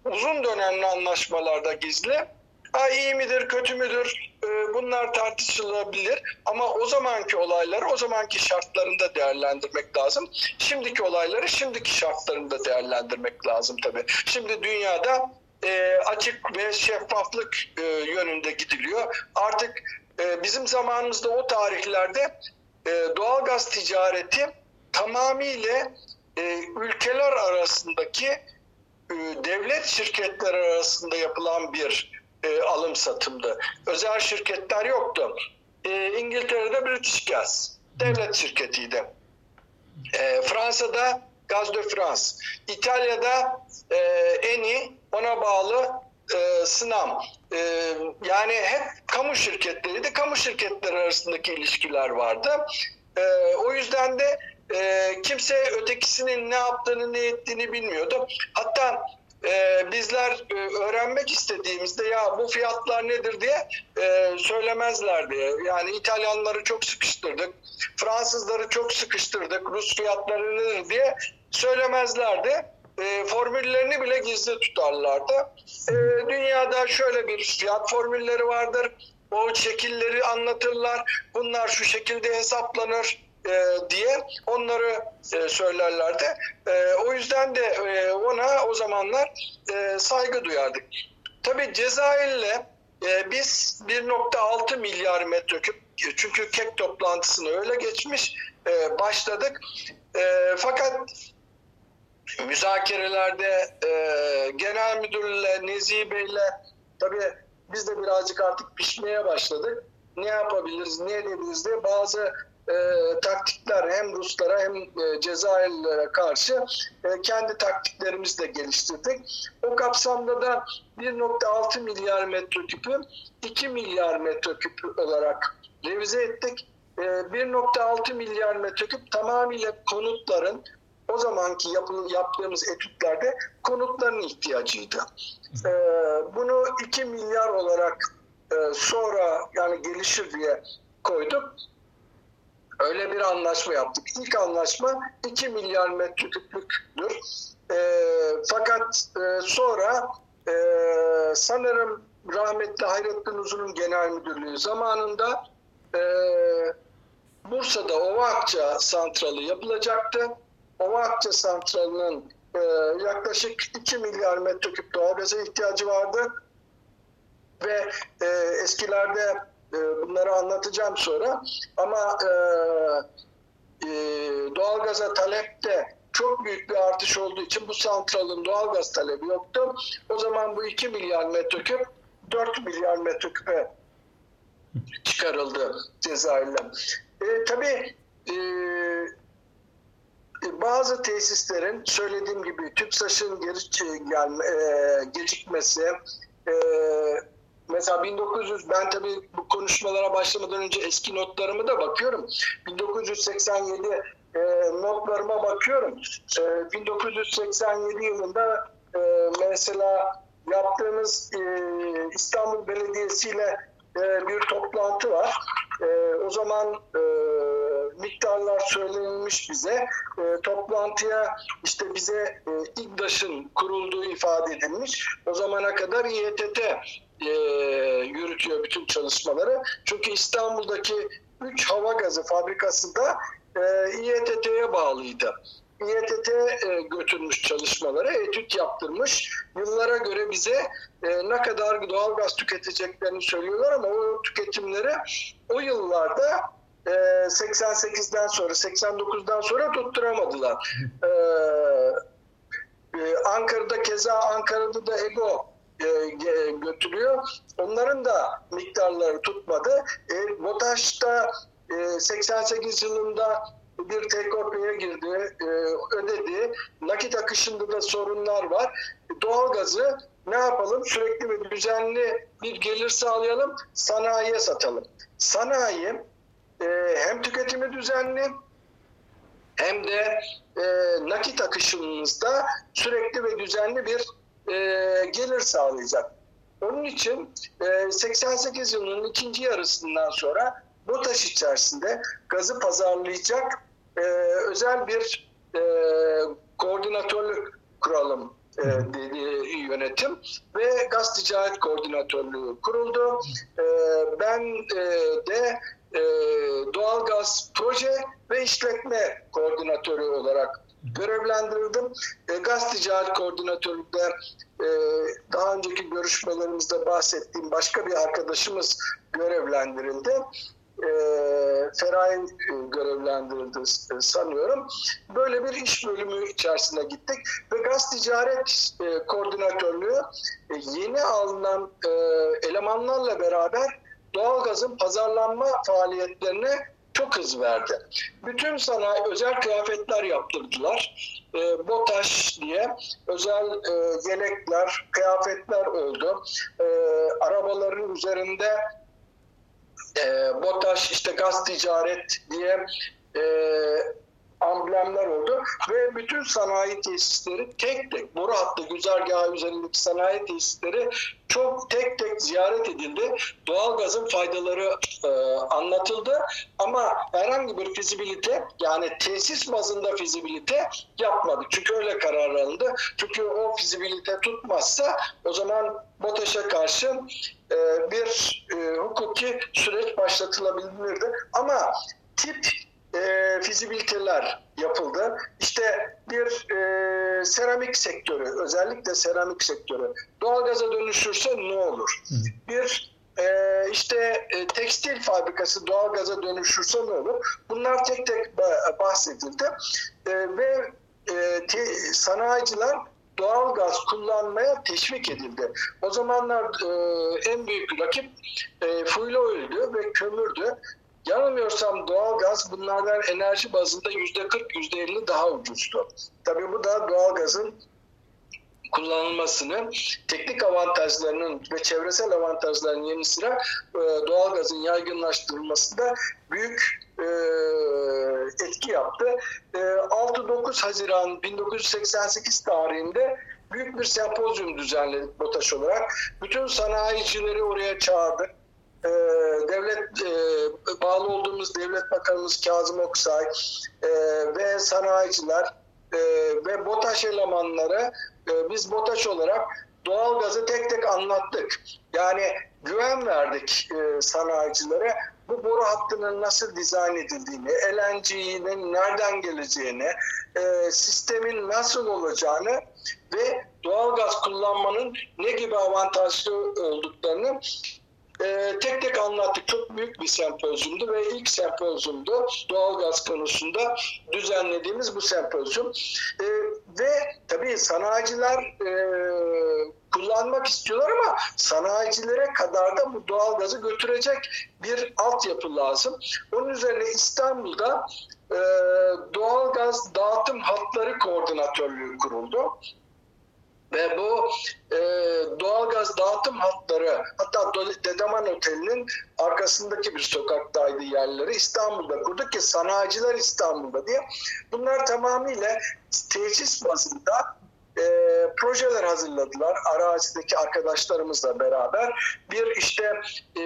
uzun dönemli anlaşmalarda gizli Ha iyi midir, kötü müdür? e, bunlar tartışılabilir. Ama o zamanki olayları o zamanki şartlarında değerlendirmek lazım. Şimdiki olayları şimdiki şartlarında değerlendirmek lazım tabii. Şimdi dünyada e, açık ve şeffaflık e, yönünde gidiliyor. Artık e, bizim zamanımızda o tarihlerde e, doğalgaz ticareti tamamıyla e, ülkeler arasındaki e, devlet şirketleri arasında yapılan bir e, alım satımdı. Özel şirketler yoktu. E, İngiltere'de British Gas devlet şirketiydi. E, Fransa'da Gaz de France, İtalya'da e, Eni, ona bağlı e, Snam. E, yani hep kamu şirketleriydi. Kamu şirketleri arasındaki ilişkiler vardı. E, o yüzden de e, kimse ötekisinin ne yaptığını ne ettiğini bilmiyordu. Hatta e, bizler e, öğrenmek istediğimizde ya bu fiyatlar nedir diye e, söylemezlerdi. Yani İtalyanları çok sıkıştırdık, Fransızları çok sıkıştırdık, Rus fiyatları nedir diye söylemezlerdi. E, formüllerini bile gizli tutarlardı. E, dünyada şöyle bir fiyat formülleri vardır. O şekilleri anlatırlar. Bunlar şu şekilde hesaplanır e, diye onları e, söylerlerdi. E, o yüzden de e, ona o zamanlar e, saygı duyardık. Tabii Cezayir'le e, biz 1.6 milyar metreküp çünkü kek toplantısını öyle geçmiş e, başladık. E, fakat müzakerelerde e, genel müdürle Nezih Bey'le tabii biz de birazcık artık pişmeye başladık. Ne yapabiliriz, ne edebiliriz diye bazı e, taktikler hem Ruslara hem e, Cezayirlilere karşı e, kendi taktiklerimizi de geliştirdik. O kapsamda da 1.6 milyar metreküpü 2 milyar metreküp olarak revize ettik. E, 1.6 milyar metreküp tamamıyla konutların o zamanki yapı, yaptığımız etütlerde konutların ihtiyacıydı. E, bunu 2 milyar olarak e, sonra yani gelişir diye koyduk. Öyle bir anlaşma yaptık. İlk anlaşma 2 milyar metreküplüktür. E, fakat e, sonra e, sanırım rahmetli Hayrettin Uzun'un genel müdürlüğü zamanında e, Bursa'da Ovakça santralı yapılacaktı. Ovakça santralının e, yaklaşık 2 milyar metreküp doğalgaza ihtiyacı vardı. Ve e, eskilerde e, bunları anlatacağım sonra. Ama e, e, doğalgaza talepte çok büyük bir artış olduğu için bu santralın doğalgaz talebi yoktu. O zaman bu 2 milyar metreküp 4 milyar metreküpe çıkarıldı Cezayir'le. E, tabii e, bazı tesislerin söylediğim gibi TÜPSAŞ'ın geri gelme, e, gecikmesi, e, mesela 1900 ben tabii bu konuşmalara başlamadan önce eski notlarımı da bakıyorum. 1987 e, notlarıma bakıyorum. E, 1987 yılında e, mesela yaptığımız e, İstanbul Belediyesi ile e, bir toplantı var. E, o zaman e, miktarlar söylenilmiş bize. E, toplantıya işte bize e, İGDAŞ'ın kurulduğu ifade edilmiş. O zamana kadar İETT e, yürütüyor bütün çalışmaları. Çünkü İstanbul'daki 3 hava gazı fabrikası da e, İETT'ye bağlıydı. İETT e, götürmüş çalışmaları, etüt yaptırmış. Yıllara göre bize e, ne kadar doğal gaz tüketeceklerini söylüyorlar ama o tüketimleri o yıllarda e, 88'den sonra, 89'dan sonra tutturamadılar. E, e, Ankara'da keza Ankara'da da EGO e, götürüyor. Onların da miktarları tutmadı. E, BOTAŞ'ta e, 88 yılında bir TKP'ye girdi, ödedi. Nakit akışında da sorunlar var. Doğalgazı ne yapalım? Sürekli ve düzenli bir gelir sağlayalım, sanayiye satalım. Sanayi hem tüketimi düzenli hem de e, nakit akışımızda sürekli ve düzenli bir e, gelir sağlayacak. Onun için e, 88 yılının ikinci yarısından sonra BOTAŞ içerisinde gazı pazarlayacak e, özel bir e, koordinatörlük kuralım e, dedi yönetim ve gaz ticaret koordinatörlüğü kuruldu. E, ben e, de e, doğalgaz proje ve işletme koordinatörü olarak görevlendirildim. E, gaz ticaret koordinatörlüğünde e, daha önceki görüşmelerimizde bahsettiğim başka bir arkadaşımız görevlendirildi. E, Feray e, görevlendirildi sanıyorum. Böyle bir iş bölümü içerisine gittik ve gaz ticaret e, koordinatörlüğü yeni alınan elemanlarla beraber doğalgazın pazarlanma faaliyetlerine çok hız verdi. Bütün sanayi özel kıyafetler yaptırdılar. E, BOTAŞ diye özel e, yelekler, kıyafetler oldu. E, arabaların üzerinde e, BOTAŞ işte gaz ticaret diye e, amblemler oldu ve bütün sanayi tesisleri tek tek boru hattı güzergahı üzerindeki sanayi tesisleri çok tek tek ziyaret edildi. Doğalgazın faydaları e, anlatıldı ama herhangi bir fizibilite yani tesis bazında fizibilite yapmadık. Çünkü öyle karar alındı. Çünkü o fizibilite tutmazsa o zaman BOTAŞ'a karşı e, bir e, hukuki süreç başlatılabilirdi. Ama tip e, fizibiliteler yapıldı. İşte bir e, seramik sektörü, özellikle seramik sektörü doğalgaza dönüşürse ne olur? Bir e, işte e, tekstil fabrikası doğalgaza dönüşürse ne olur? Bunlar tek tek ba- bahsedildi E, ve e, te, sanayiciler doğalgaz kullanmaya teşvik edildi. O zamanlar e, en büyük rakip e, fuel oil'dü ve kömürdü. Yanılmıyorsam doğalgaz bunlardan enerji bazında yüzde 40 yüzde 50 daha ucuzdu. Tabii bu da doğalgazın kullanılmasını, teknik avantajlarının ve çevresel avantajların yanı sıra e, doğalgazın yaygınlaştırılmasında büyük e, etki yaptı. E, 6-9 Haziran 1988 tarihinde büyük bir sempozyum düzenledik BOTAŞ olarak. Bütün sanayicileri oraya çağırdık. E, devlet e, bağlı olduğumuz devlet bakanımız Kazım Oksay e, ve sanayiciler e, ve BOTAŞ elemanları e, biz BOTAŞ olarak doğalgazı tek tek anlattık. Yani güven verdik e, sanayicilere. Bu boru hattının nasıl dizayn edildiğini, LNG'nin nereden geleceğini, e, sistemin nasıl olacağını ve doğalgaz kullanmanın ne gibi avantajlı olduklarını e, tek tek anlattık. Çok büyük bir sempozyumdu ve ilk sempozyumdu doğalgaz konusunda düzenlediğimiz bu sempozyum. E, ve tabii sanayiciler e, kullanmak istiyorlar ama sanayicilere kadar da bu doğalgazı götürecek bir altyapı lazım. Onun üzerine İstanbul'da e, doğalgaz dağıtım hatları koordinatörlüğü kuruldu. Ve bu e, doğalgaz dağıtım hatları hatta Dedeman Oteli'nin arkasındaki bir sokaktaydı yerleri İstanbul'da kurduk ki sanayiciler İstanbul'da diye. Bunlar tamamıyla tesis bazında e, projeler hazırladılar arazideki arkadaşlarımızla beraber. Bir işte e,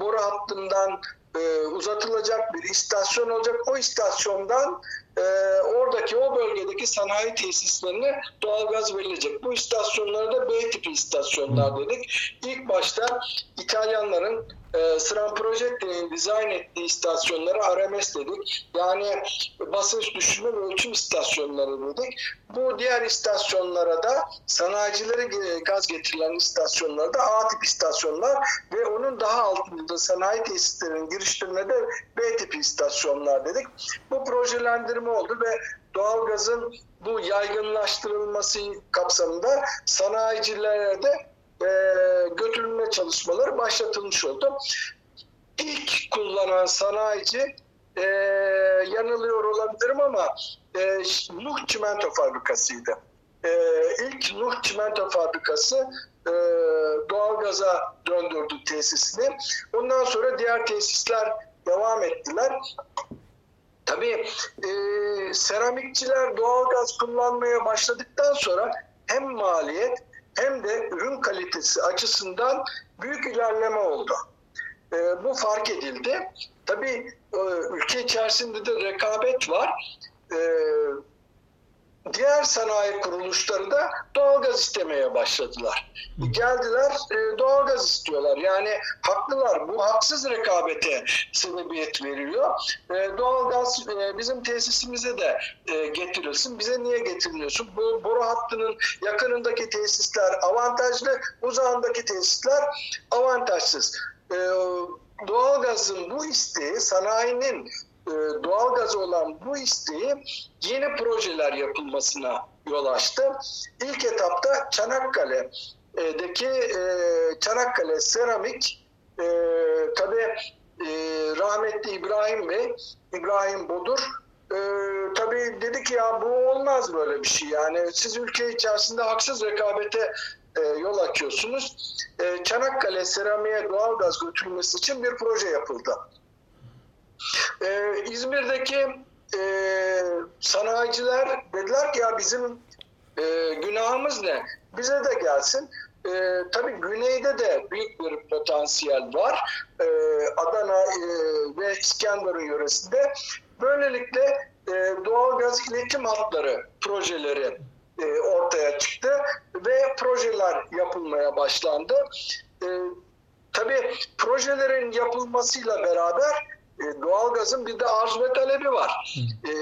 boru hattından e, uzatılacak bir istasyon olacak. O istasyondan e, oradaki o bölgedeki sanayi tesislerine doğalgaz verilecek. Bu istasyonlara da B tipi istasyonlar dedik. İlk başta İtalyanların e, Sıran Projetti'nin dizayn ettiği istasyonlara RMS dedik. Yani basınç düşürme ve ölçüm istasyonları dedik. Bu diğer istasyonlara da sanayicilere gaz getirilen istasyonlarda A tip istasyonlar ve onun daha altında sanayi tesislerinin girişlerine de B tipi istasyonlar dedik. Bu projelendirme oldu ve doğalgazın bu yaygınlaştırılması kapsamında sanayicilere de e, götürülme çalışmaları başlatılmış oldu. İlk kullanan sanayici e, yanılıyor olabilirim ama e, Nuh Çimento Fabrikası'ydı. E, ilk Nuh Çimento Fabrikası e, doğalgaza döndürdü tesisini. Ondan sonra diğer tesisler devam ettiler. Tabii e, seramikçiler doğalgaz kullanmaya başladıktan sonra hem maliyet hem de ürün kalitesi açısından büyük ilerleme oldu. E, bu fark edildi. Tabii e, ülke içerisinde de rekabet var. E, diğer sanayi kuruluşları da doğalgaz istemeye başladılar. Geldiler e, doğalgaz istiyorlar. Yani haklılar. Bu haksız rekabete sebebiyet veriyor. E, doğalgaz e, bizim tesisimize de getirilsin. Bize niye getirmiyorsun? Bu boru hattının yakınındaki tesisler avantajlı, uzağındaki tesisler avantajsız. Doğalgazın bu isteği sanayinin e, doğalgazı olan bu isteği yeni projeler yapılmasına yol açtı. İlk etapta Çanakkale'deki e, Çanakkale Seramik e, tabii e, rahmetli İbrahim Bey, İbrahim Bodur e, tabii dedi ki ya bu olmaz böyle bir şey. Yani siz ülke içerisinde haksız rekabete e, yol açıyorsunuz. E, Çanakkale Seramik'e doğalgaz götürülmesi için bir proje yapıldı. Ee, İzmir'deki e, sanayiciler dediler ki ya bizim e, günahımız ne? Bize de gelsin. E, tabii güneyde de büyük bir potansiyel var. E, Adana e, ve İskenderun yöresinde. Böylelikle e, doğalgaz iletim hatları projeleri e, ortaya çıktı ve projeler yapılmaya başlandı. E, tabii projelerin yapılmasıyla beraber e, doğalgazın bir de arz ve talebi var. E,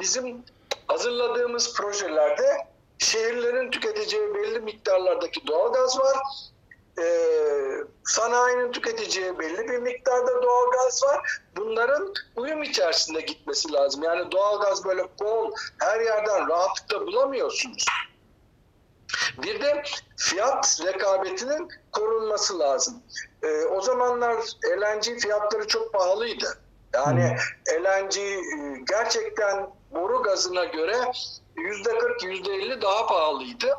bizim hazırladığımız projelerde şehirlerin tüketeceği belli miktarlardaki doğalgaz var. E, sanayinin tüketeceği belli bir miktarda doğalgaz var. Bunların uyum içerisinde gitmesi lazım. Yani doğalgaz böyle bol her yerden rahatlıkla bulamıyorsunuz. Bir de fiyat rekabetinin korunması lazım. Ee, o zamanlar LNG fiyatları çok pahalıydı. Yani LNG e, gerçekten boru gazına göre yüzde 40 yüzde 50 daha pahalıydı.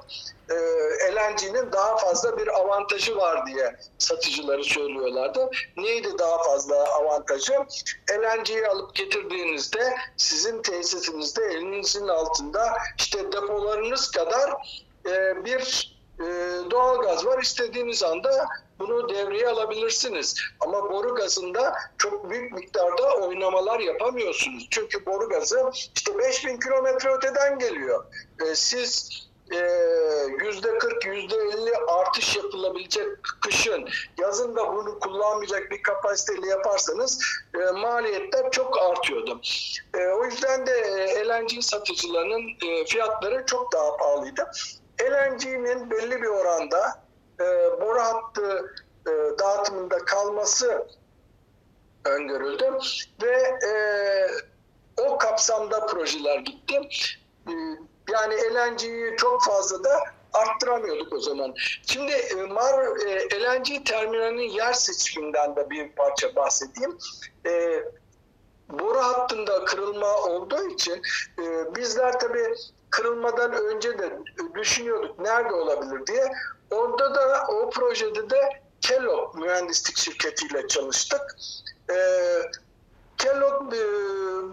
Ee, LNG'nin daha fazla bir avantajı var diye satıcıları söylüyorlardı. Neydi daha fazla avantajı? LNG'yi alıp getirdiğinizde sizin tesisinizde elinizin altında işte depolarınız kadar e, bir e, doğalgaz var. İstediğiniz anda bunu devreye alabilirsiniz. Ama boru gazında çok büyük miktarda oynamalar yapamıyorsunuz. Çünkü boru gazı işte 5000 kilometre öteden geliyor. E, siz yüzde 40 yüzde 50 artış yapılabilecek kışın yazın da bunu kullanmayacak bir kapasiteyle yaparsanız e, maliyetler çok artıyordu. E, o yüzden de e, LNG satıcılarının e, fiyatları çok daha pahalıydı. LNG'nin belli bir oranda e, boru hattı e, dağıtımında kalması öngörüldü ve e, o kapsamda projeler gitti. E, yani LNG'yi çok fazla da arttıramıyorduk o zaman. Şimdi e, Mar e, LNG terminalinin yer seçiminden de bir parça bahsedeyim. E, boru hattında kırılma olduğu için e, bizler tabii kırılmadan önce de düşünüyorduk nerede olabilir diye. Orada da o projede de Kellogg mühendislik şirketiyle çalıştık. E, Kellogg e,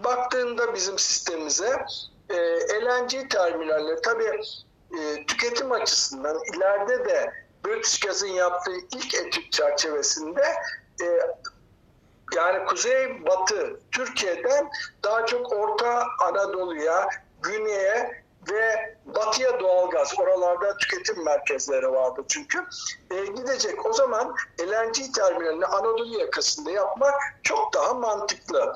baktığında bizim sistemimize e, LNG terminalleri tabii e, tüketim açısından ileride de British Gas'ın yaptığı ilk etüt çerçevesinde e, yani kuzey batı Türkiye'den daha çok Orta Anadolu'ya, güneye ve batıya doğalgaz oralarda tüketim merkezleri vardı çünkü e, gidecek o zaman LNG terminalini Anadolu yakasında yapmak çok daha mantıklı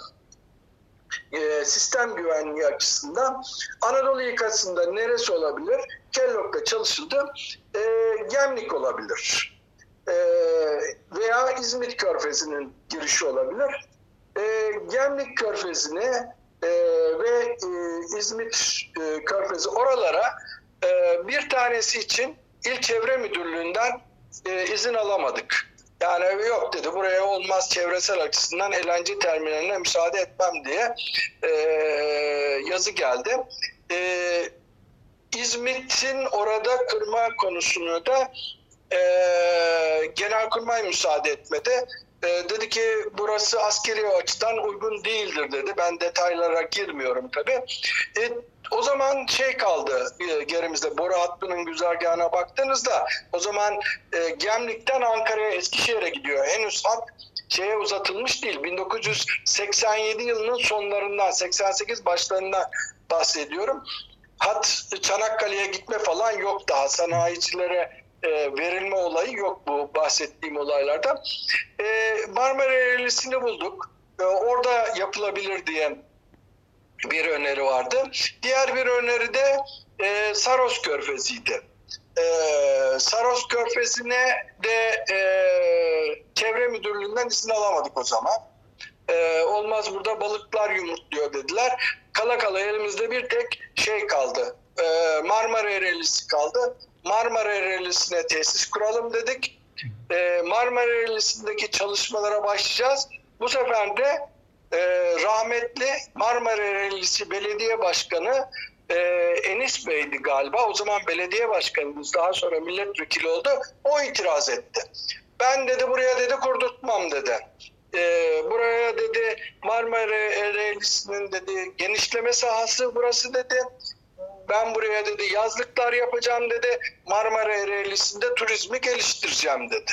e, sistem güvenliği açısından Anadolu yakasında neresi olabilir? Kellogg'da çalışıldı. E, Gemlik olabilir. E, veya İzmit Körfezi'nin girişi olabilir. E, Gemlik Körfezi'ne e, ve e, İzmit e, Körfezi oralara e, bir tanesi için İl Çevre Müdürlüğü'nden e, izin alamadık. Yani yok dedi buraya olmaz çevresel açısından LNG terminaline müsaade etmem diye e, yazı geldi. E, İzmit'in orada kırma konusunu da e, Genelkurmay müsaade etmedi. E, dedi ki burası askeri açıdan uygun değildir dedi. Ben detaylara girmiyorum tabii. E, o zaman şey kaldı e, gerimizde boru hattının güzergahına baktığınızda o zaman e, Gemlik'ten Ankara'ya Eskişehir'e gidiyor. Henüz hat şeye uzatılmış değil. 1987 yılının sonlarından 88 başlarından bahsediyorum. hat Çanakkale'ye gitme falan yok daha. Sanayicilere e, verilme olayı yok bu bahsettiğim olaylarda. E, Marmara Eğrelisi'ni bulduk. E, orada yapılabilir diye bir öneri vardı. Diğer bir öneri de e, Saros Körfezi'ydi. E, Saros Körfezi'ne de e, çevre müdürlüğünden izin alamadık o zaman. E, olmaz burada balıklar yumurtluyor dediler. Kala kala elimizde bir tek şey kaldı. E, Marmara Eğrelisi kaldı. Marmara Eğrelisi'ne tesis kuralım dedik. E, Marmara Eğrelisi'ndeki çalışmalara başlayacağız. Bu sefer de e, rahmetli Marmara Eğrelisi Belediye Başkanı e, Enis Bey'di galiba. O zaman belediye başkanımız daha sonra milletvekili oldu. O itiraz etti. Ben dedi buraya dedi kurdurtmam dedi. E, buraya dedi Marmara Eğrelisi'nin dedi genişleme sahası burası dedi. Ben buraya dedi yazlıklar yapacağım dedi. Marmara Ereğlisi'nde turizmi geliştireceğim dedi.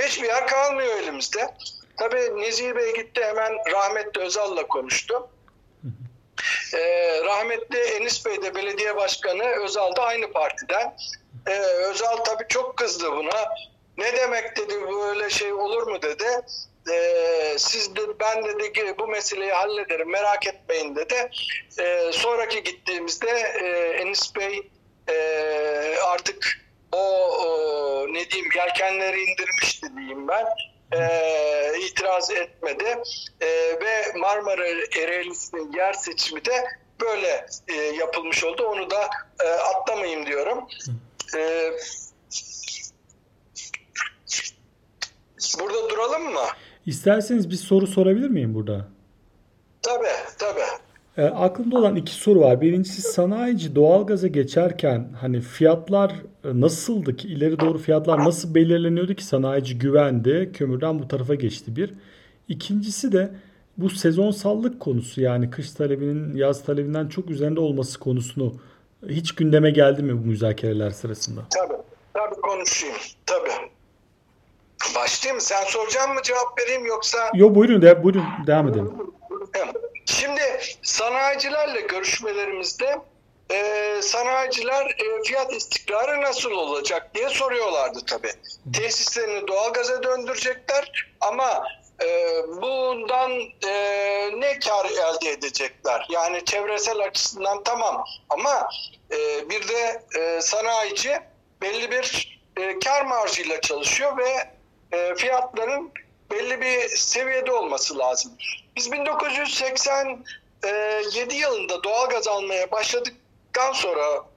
Hiçbir yer kalmıyor elimizde. Tabii Nezih Bey gitti hemen rahmetli Özal'la konuştu. Ee, rahmetli Enis Bey de belediye başkanı Özal da aynı partiden. Ee, Özal tabii çok kızdı buna. Ne demek dedi böyle şey olur mu dedi. Ee, siz de ben dedi ki bu meseleyi hallederim merak etmeyin dedi. Ee, sonraki gittiğimizde e, Enis Bey e, artık o, o ne diyeyim yelkenleri indirmişti diyeyim ben. E, itiraz etmedi E, ve Marmara Ereğlisi'nin yer seçimi de böyle e, yapılmış oldu. Onu da e, atlamayayım diyorum. E, burada duralım mı? İsterseniz bir soru sorabilir miyim burada? Tabii, tabii. E, aklımda olan iki soru var. Birincisi sanayici doğalgaza geçerken hani fiyatlar e, nasıldı ki? İleri doğru fiyatlar nasıl belirleniyordu ki sanayici güvendi, kömürden bu tarafa geçti bir. İkincisi de bu sezonsallık konusu yani kış talebinin yaz talebinden çok üzerinde olması konusunu hiç gündeme geldi mi bu müzakereler sırasında? Tabii, tabii konuşayım. Tabii. Başlayayım? Sen soracak mı cevap vereyim yoksa? Yo buyurun, de, buyurun devam edelim. Şimdi sanayicilerle görüşmelerimizde e, sanayiciler e, fiyat istikrarı nasıl olacak diye soruyorlardı tabii. Tesislerini doğalgaza döndürecekler ama e, bundan e, ne kar elde edecekler? Yani çevresel açısından tamam ama e, bir de e, sanayici belli bir e, kar marjıyla çalışıyor ve e, fiyatların belli bir seviyede olması lazım. Biz 1987 yılında doğalgaz almaya başladıktan sonra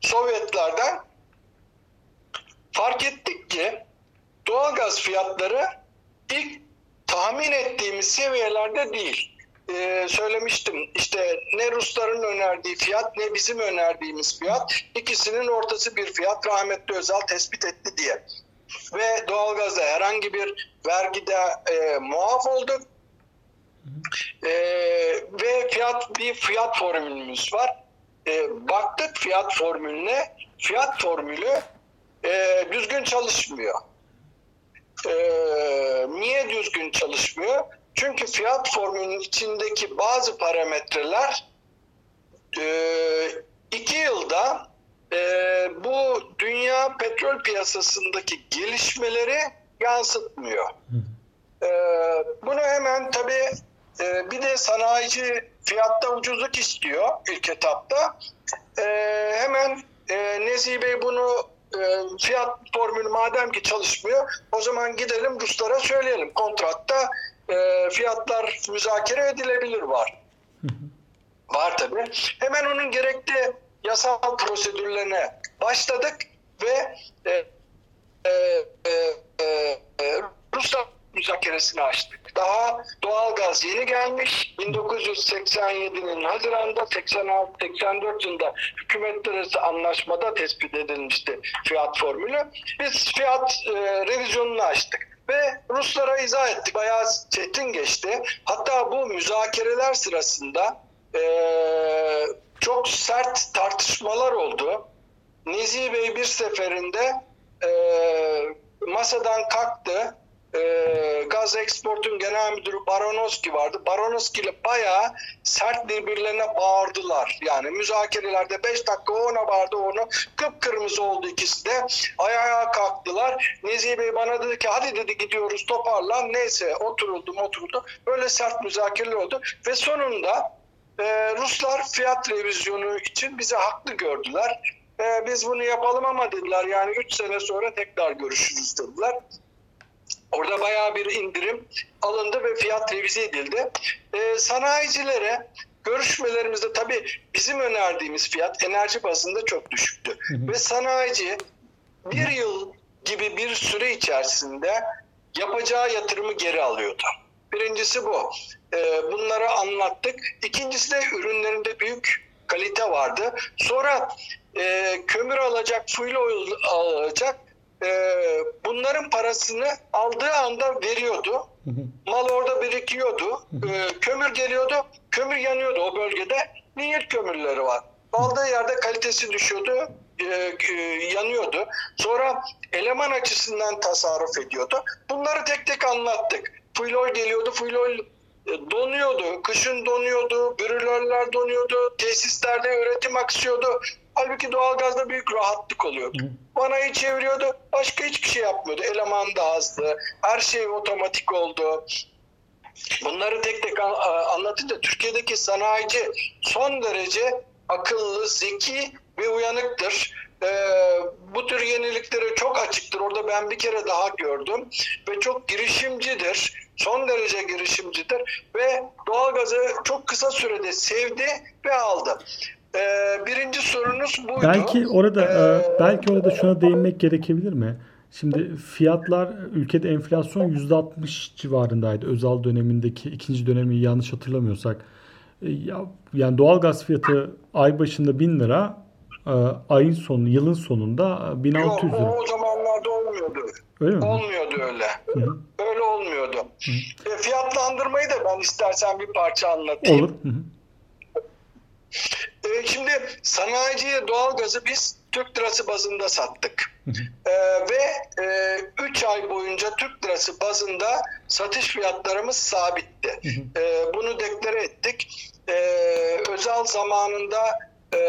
Sovyetlerden fark ettik ki doğalgaz fiyatları ilk tahmin ettiğimiz seviyelerde değil. Ee, söylemiştim işte ne Rusların önerdiği fiyat ne bizim önerdiğimiz fiyat ikisinin ortası bir fiyat rahmetli Özal tespit etti diye ve doğalgazda herhangi bir vergide e, muaf olduk. E, ve fiyat bir fiyat formülümüz var. E, baktık fiyat formülüne. Fiyat formülü e, düzgün çalışmıyor. E, niye düzgün çalışmıyor? Çünkü fiyat formülünün içindeki bazı parametreler e, iki yılda e, bu dünya petrol piyasasındaki gelişmeleri yansıtmıyor. E, bunu hemen tabii e, bir de sanayici fiyatta ucuzluk istiyor ilk etapta. E, hemen e, Nezih Bey bunu e, fiyat formülü madem ki çalışmıyor o zaman gidelim Ruslara söyleyelim. Kontratta e, fiyatlar müzakere edilebilir var. Var tabii. Hemen onun gerekli yasal prosedürlerine başladık ve e, e, e, e, Rusya müzakeresini açtık. Daha doğalgaz yeni gelmiş. 1987'nin Haziran'da 86-84 yılında hükümetler arası anlaşmada tespit edilmişti fiyat formülü. Biz fiyat e, revizyonunu açtık ve Ruslara izah ettik. Bayağı çetin geçti. Hatta bu müzakereler sırasında eee çok sert tartışmalar oldu. Nezih Bey bir seferinde e, masadan kalktı. E, gaz Export'un genel müdürü Baronoski vardı. Baronoski ile bayağı sert birbirlerine bağırdılar. Yani müzakerelerde 5 dakika ona bağırdı o ona. Kıpkırmızı oldu ikisi de. Ayağa kalktılar. Nezih Bey bana dedi ki hadi dedi gidiyoruz toparlan. Neyse oturuldum oturuldu. Böyle sert müzakereler oldu. Ve sonunda e, Ruslar fiyat revizyonu için bizi haklı gördüler. E, biz bunu yapalım ama dediler yani 3 sene sonra tekrar görüşürüz dediler. Orada bayağı bir indirim alındı ve fiyat revize edildi. E, sanayicilere görüşmelerimizde tabii bizim önerdiğimiz fiyat enerji bazında çok düşüktü. Hı hı. Ve sanayici bir yıl gibi bir süre içerisinde yapacağı yatırımı geri alıyordu. Birincisi bu. Ee, bunları anlattık. İkincisi de ürünlerinde büyük kalite vardı. Sonra e, kömür alacak, fuel oil alacak. E, bunların parasını aldığı anda veriyordu. Mal orada birikiyordu. Ee, kömür geliyordu. Kömür yanıyordu o bölgede. Niyet kömürleri var. Aldığı yerde kalitesi düşüyordu. e, e, yanıyordu. Sonra eleman açısından tasarruf ediyordu. Bunları tek tek anlattık. Fuelol geliyordu. Fuelol e, donuyordu. Kışın donuyordu. Brülörler donuyordu. Tesislerde üretim aksıyordu. Halbuki doğalgazda büyük rahatlık oluyordu. Hı. Vanayı çeviriyordu. Başka hiçbir şey yapmıyordu. Eleman da azdı. Her şey otomatik oldu. Bunları tek tek anlatınca Türkiye'deki sanayici son derece akıllı, zeki ve uyanıktır. Ee, bu tür yeniliklere çok açıktır. Orada ben bir kere daha gördüm. Ve çok girişimcidir. Son derece girişimcidir. Ve doğalgazı çok kısa sürede sevdi ve aldı. Ee, birinci sorunuz buydu. Belki orada Ee, e, belki orada şuna değinmek gerekebilir mi? Şimdi fiyatlar ülkede enflasyon %60 civarındaydı. Özal dönemindeki ikinci dönemi yanlış hatırlamıyorsak. E, ya, yani doğalgaz fiyatı ay başında 1000 lira, e, ayın sonu, yılın sonunda e, 1600 Yok, lira. o, o zamanlarda olmuyordu. Öyle mi? Olmuyordu öyle. Hı hı. Öyle olmuyordu. E, fiyatlandırmayı da ben istersen bir parça anlatayım. Olur. E, şimdi sanayiciye doğalgazı biz Türk lirası bazında sattık. Hı E, ve 3 ay boyunca Türk lirası bazında satış fiyatlarımız sabitti. hı. E, bunu deklare ettik. E, Özal zamanında e,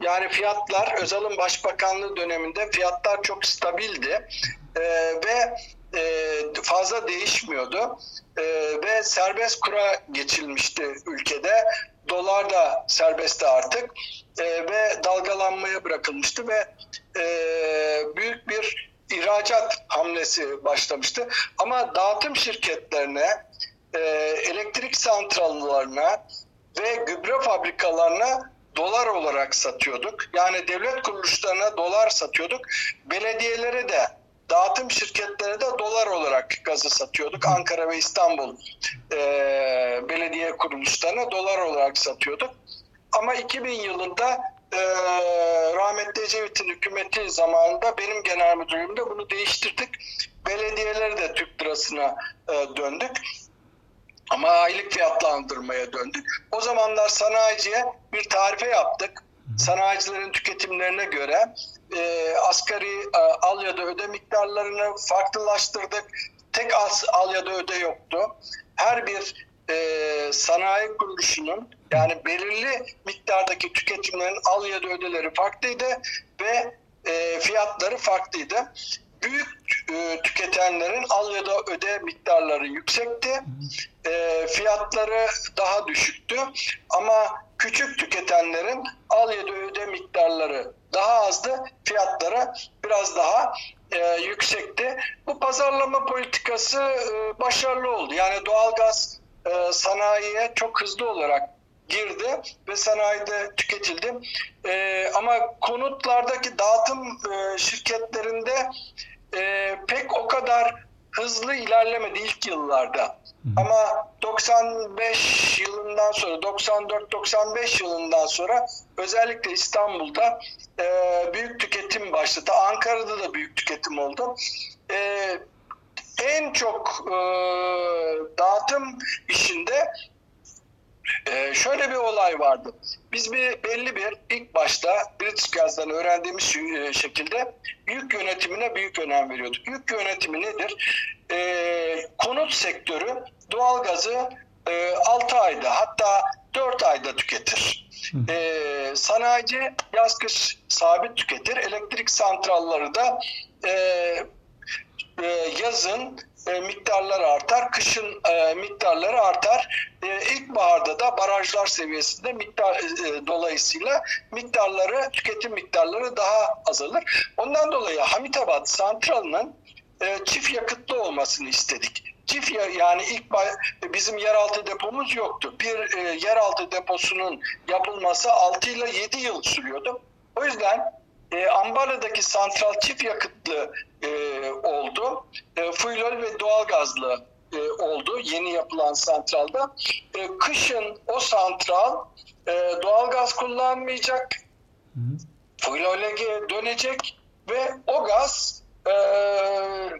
yani fiyatlar Özal'ın başbakanlığı döneminde fiyatlar çok stabildi E, ve e, fazla değişmiyordu E, ve serbest kura geçilmişti ülkede. Dolar da serbestti artık E, ve dalgalanmaya bırakılmıştı ve e, büyük bir ihracat hamlesi başlamıştı. Ama dağıtım şirketlerine, e, elektrik santrallarına ve gübre fabrikalarına dolar olarak satıyorduk. Yani devlet kuruluşlarına dolar satıyorduk. Belediyelere de dağıtım şirketlere de dolar olarak gazı satıyorduk. Ankara ve İstanbul e, belediye kuruluşlarına dolar olarak satıyorduk. Ama 2000 yılında e, rahmetli Ecevit'in hükümeti zamanında benim genel müdürlüğümde bunu değiştirdik. Belediyeleri de Türk lirasına e, döndük. Ama aylık fiyatlandırmaya döndük. O zamanlar sanayiciye bir tarife yaptık. Sanayicilerin tüketimlerine göre e, asgari e, al ya da öde miktarlarını farklılaştırdık. Tek as, al ya da öde yoktu. Her bir e, sanayi kuruluşunun yani belirli miktardaki tüketimlerin al ya da ödeleri farklıydı ve e, fiyatları farklıydı. Büyük e, tüketenlerin al ya da öde miktarları yüksekti. E, fiyatları daha düşüktü. Ama küçük tüketenlerin al ya da öde miktarları daha azdı. Fiyatları biraz daha e, yüksekti. Bu pazarlama politikası e, başarılı oldu. Yani doğalgaz e, sanayiye çok hızlı olarak girdi ve sanayide tüketildi. E, ama konutlardaki dağıtım e, şirketlerinde e, pek o kadar hızlı ilerlemedi ilk yıllarda. Ama 95 yılından sonra, 94-95 yılından sonra özellikle İstanbul'da e, büyük tüketim başladı. Ankara'da da büyük tüketim oldu. E, en çok e, dağıtım işinde ee, şöyle bir olay vardı. Biz bir belli bir ilk başta British Gas'tan öğrendiğimiz e, şekilde yük yönetimine büyük önem veriyorduk. Yük yönetimi nedir? Ee, konu konut sektörü doğalgazı e, 6 ayda hatta 4 ayda tüketir. E, sanayici yaz kış sabit tüketir. Elektrik santralları da e, e, yazın e, miktarları artar, kışın e, miktarları artar. E, ilkbaharda da barajlar seviyesinde miktar e, dolayısıyla miktarları, tüketim miktarları daha azalır. Ondan dolayı Hamitabat santralının e, çift yakıtlı olmasını istedik. Çift ya, yani ilk bizim yeraltı depomuz yoktu. Bir e, yeraltı deposunun yapılması 6 ile 7 yıl sürüyordu. O yüzden e, Ambala'daki santral çift yakıtlı e, oldu. E, fuelol ve doğalgazlı e, oldu yeni yapılan santralda. E, kışın o santral e, doğalgaz kullanmayacak, fuelole dönecek ve o gaz e,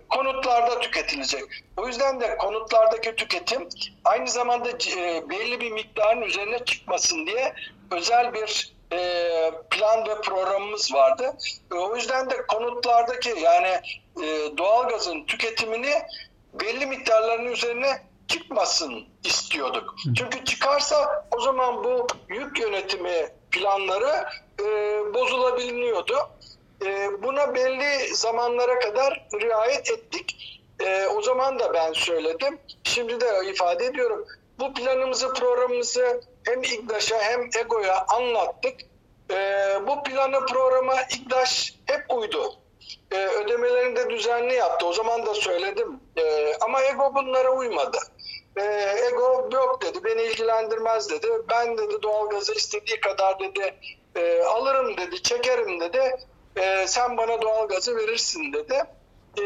konutlarda tüketilecek. O yüzden de konutlardaki tüketim aynı zamanda e, belli bir miktarın üzerine çıkmasın diye özel bir e, plan ve programımız vardı. E, o yüzden de konutlardaki yani e, doğalgazın tüketimini belli miktarların üzerine çıkmasın istiyorduk. Çünkü çıkarsa o zaman bu yük yönetimi planları e, bozulabiliyordu. E, buna belli zamanlara kadar riayet ettik. E, o zaman da ben söyledim. Şimdi de ifade ediyorum. Bu planımızı, programımızı hem İGDAŞ'a hem EGO'ya anlattık. E, bu planı, programa İGDAŞ hep uydu. E, ödemelerini de düzenli yaptı. O zaman da söyledim. E, ama EGO bunlara uymadı. E, EGO yok dedi, beni ilgilendirmez dedi. Ben dedi doğalgazı istediği kadar dedi e, alırım dedi, çekerim dedi. E, sen bana doğalgazı verirsin dedi. E,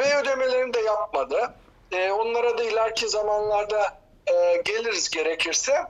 ve ödemelerini de yapmadı. E, onlara da ileriki zamanlarda e, geliriz gerekirse.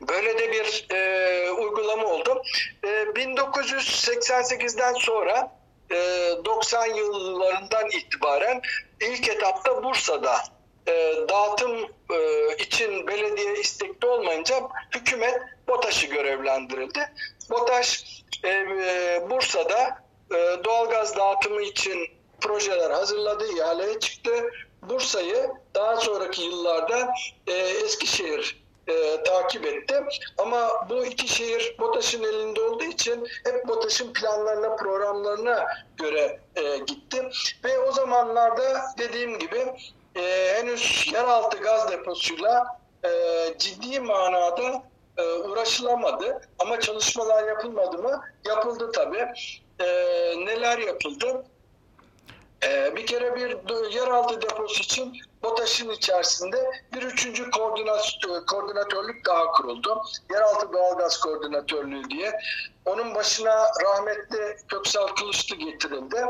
Böyle de bir e, uygulama oldu. E, 1988'den sonra e, 90 yıllarından itibaren ilk etapta Bursa'da e, dağıtım e, için belediye istekli olmayınca hükümet BOTAŞ'ı görevlendirildi. BOTAŞ e, e, Bursa'da e, doğalgaz dağıtımı için projeler hazırladı, ihaleye çıktı. Bursa'yı daha sonraki yıllarda e, Eskişehir e, takip etti. Ama bu iki şehir BOTAŞ'ın elinde olduğu için hep BOTAŞ'ın planlarına, programlarına göre e, gitti. Ve o zamanlarda dediğim gibi e, henüz yeraltı gaz deposuyla e, ciddi manada e, uğraşılamadı. Ama çalışmalar yapılmadı mı? Yapıldı tabii. E, neler yapıldı? Ee, bir kere bir yeraltı deposu için BOTAŞ'ın içerisinde bir üçüncü koordinat- koordinatörlük daha kuruldu. Yeraltı doğalgaz koordinatörlüğü diye. Onun başına rahmetli Köksal Kılıçlı getirildi.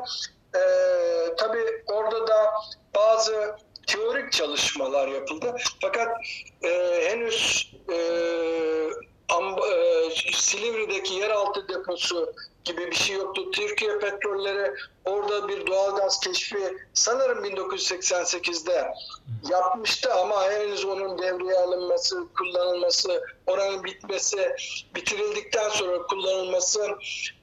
Ee, tabii orada da bazı teorik çalışmalar yapıldı. Fakat e, henüz e, e, Silivri'deki yeraltı deposu gibi bir şey yoktu. Türkiye Petrolleri orada bir doğalgaz keşfi sanırım 1988'de yapmıştı ama henüz onun devreye alınması, kullanılması, oranın bitmesi, bitirildikten sonra kullanılması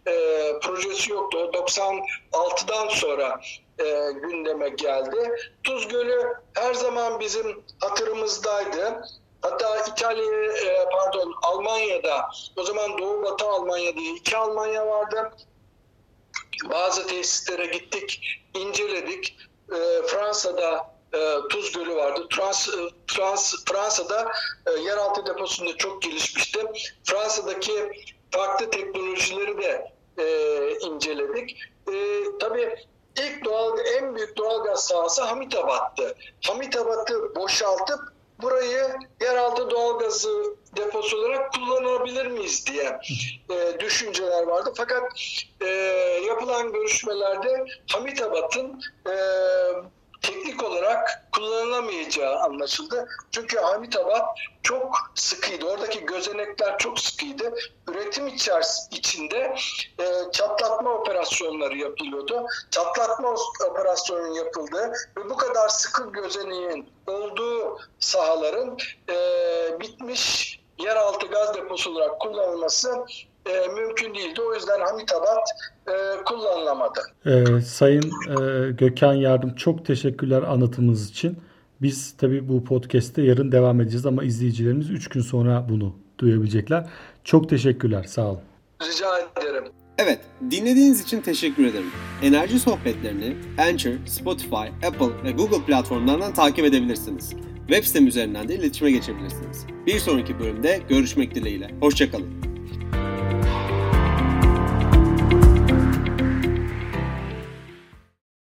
e, projesi yoktu. O 96'dan sonra e, gündeme geldi. Tuz Gölü her zaman bizim hatırımızdaydı. Hatta İtalya, e, pardon Almanya'da, o zaman Doğu Batı Almanya diye iki Almanya vardı. Bazı tesislere gittik, inceledik. E, Fransa'da e, Tuz Gölü vardı. Trans, e, Trans, Fransa'da e, yeraltı deposunda çok gelişmişti. Fransa'daki farklı teknolojileri de e, inceledik. E, tabii ilk doğal, en büyük doğalgaz sahası Hamitabat'tı. Hamitabat'ı boşaltıp burayı yeraltı doğalgazı deposu olarak kullanabilir miyiz diye e, düşünceler vardı. Fakat e, yapılan görüşmelerde Hamitabat'ın e, teknik olarak kullanılamayacağı anlaşıldı. Çünkü Hamitabat çok sıkıydı. Oradaki gözenekler çok sıkıydı. Üretim içeris- içinde e, çatlatma operasyonları yapılıyordu. Çatlatma operasyonu yapıldı ve bu kadar sıkı gözeneğin olduğu sahaların e, bitmiş yeraltı gaz deposu olarak kullanılması e, mümkün değildi. O yüzden Hamitabat e, kullanılamaz. anlamadı. Ee, Sayın e, Gökhan Yardım çok teşekkürler anlatımınız için. Biz tabii bu podcast'te yarın devam edeceğiz ama izleyicilerimiz 3 gün sonra bunu duyabilecekler. Çok teşekkürler. Sağ olun. Rica ederim. Evet, dinlediğiniz için teşekkür ederim. Enerji sohbetlerini Anchor, Spotify, Apple ve Google platformlarından takip edebilirsiniz. Web sitem üzerinden de iletişime geçebilirsiniz. Bir sonraki bölümde görüşmek dileğiyle. Hoşçakalın.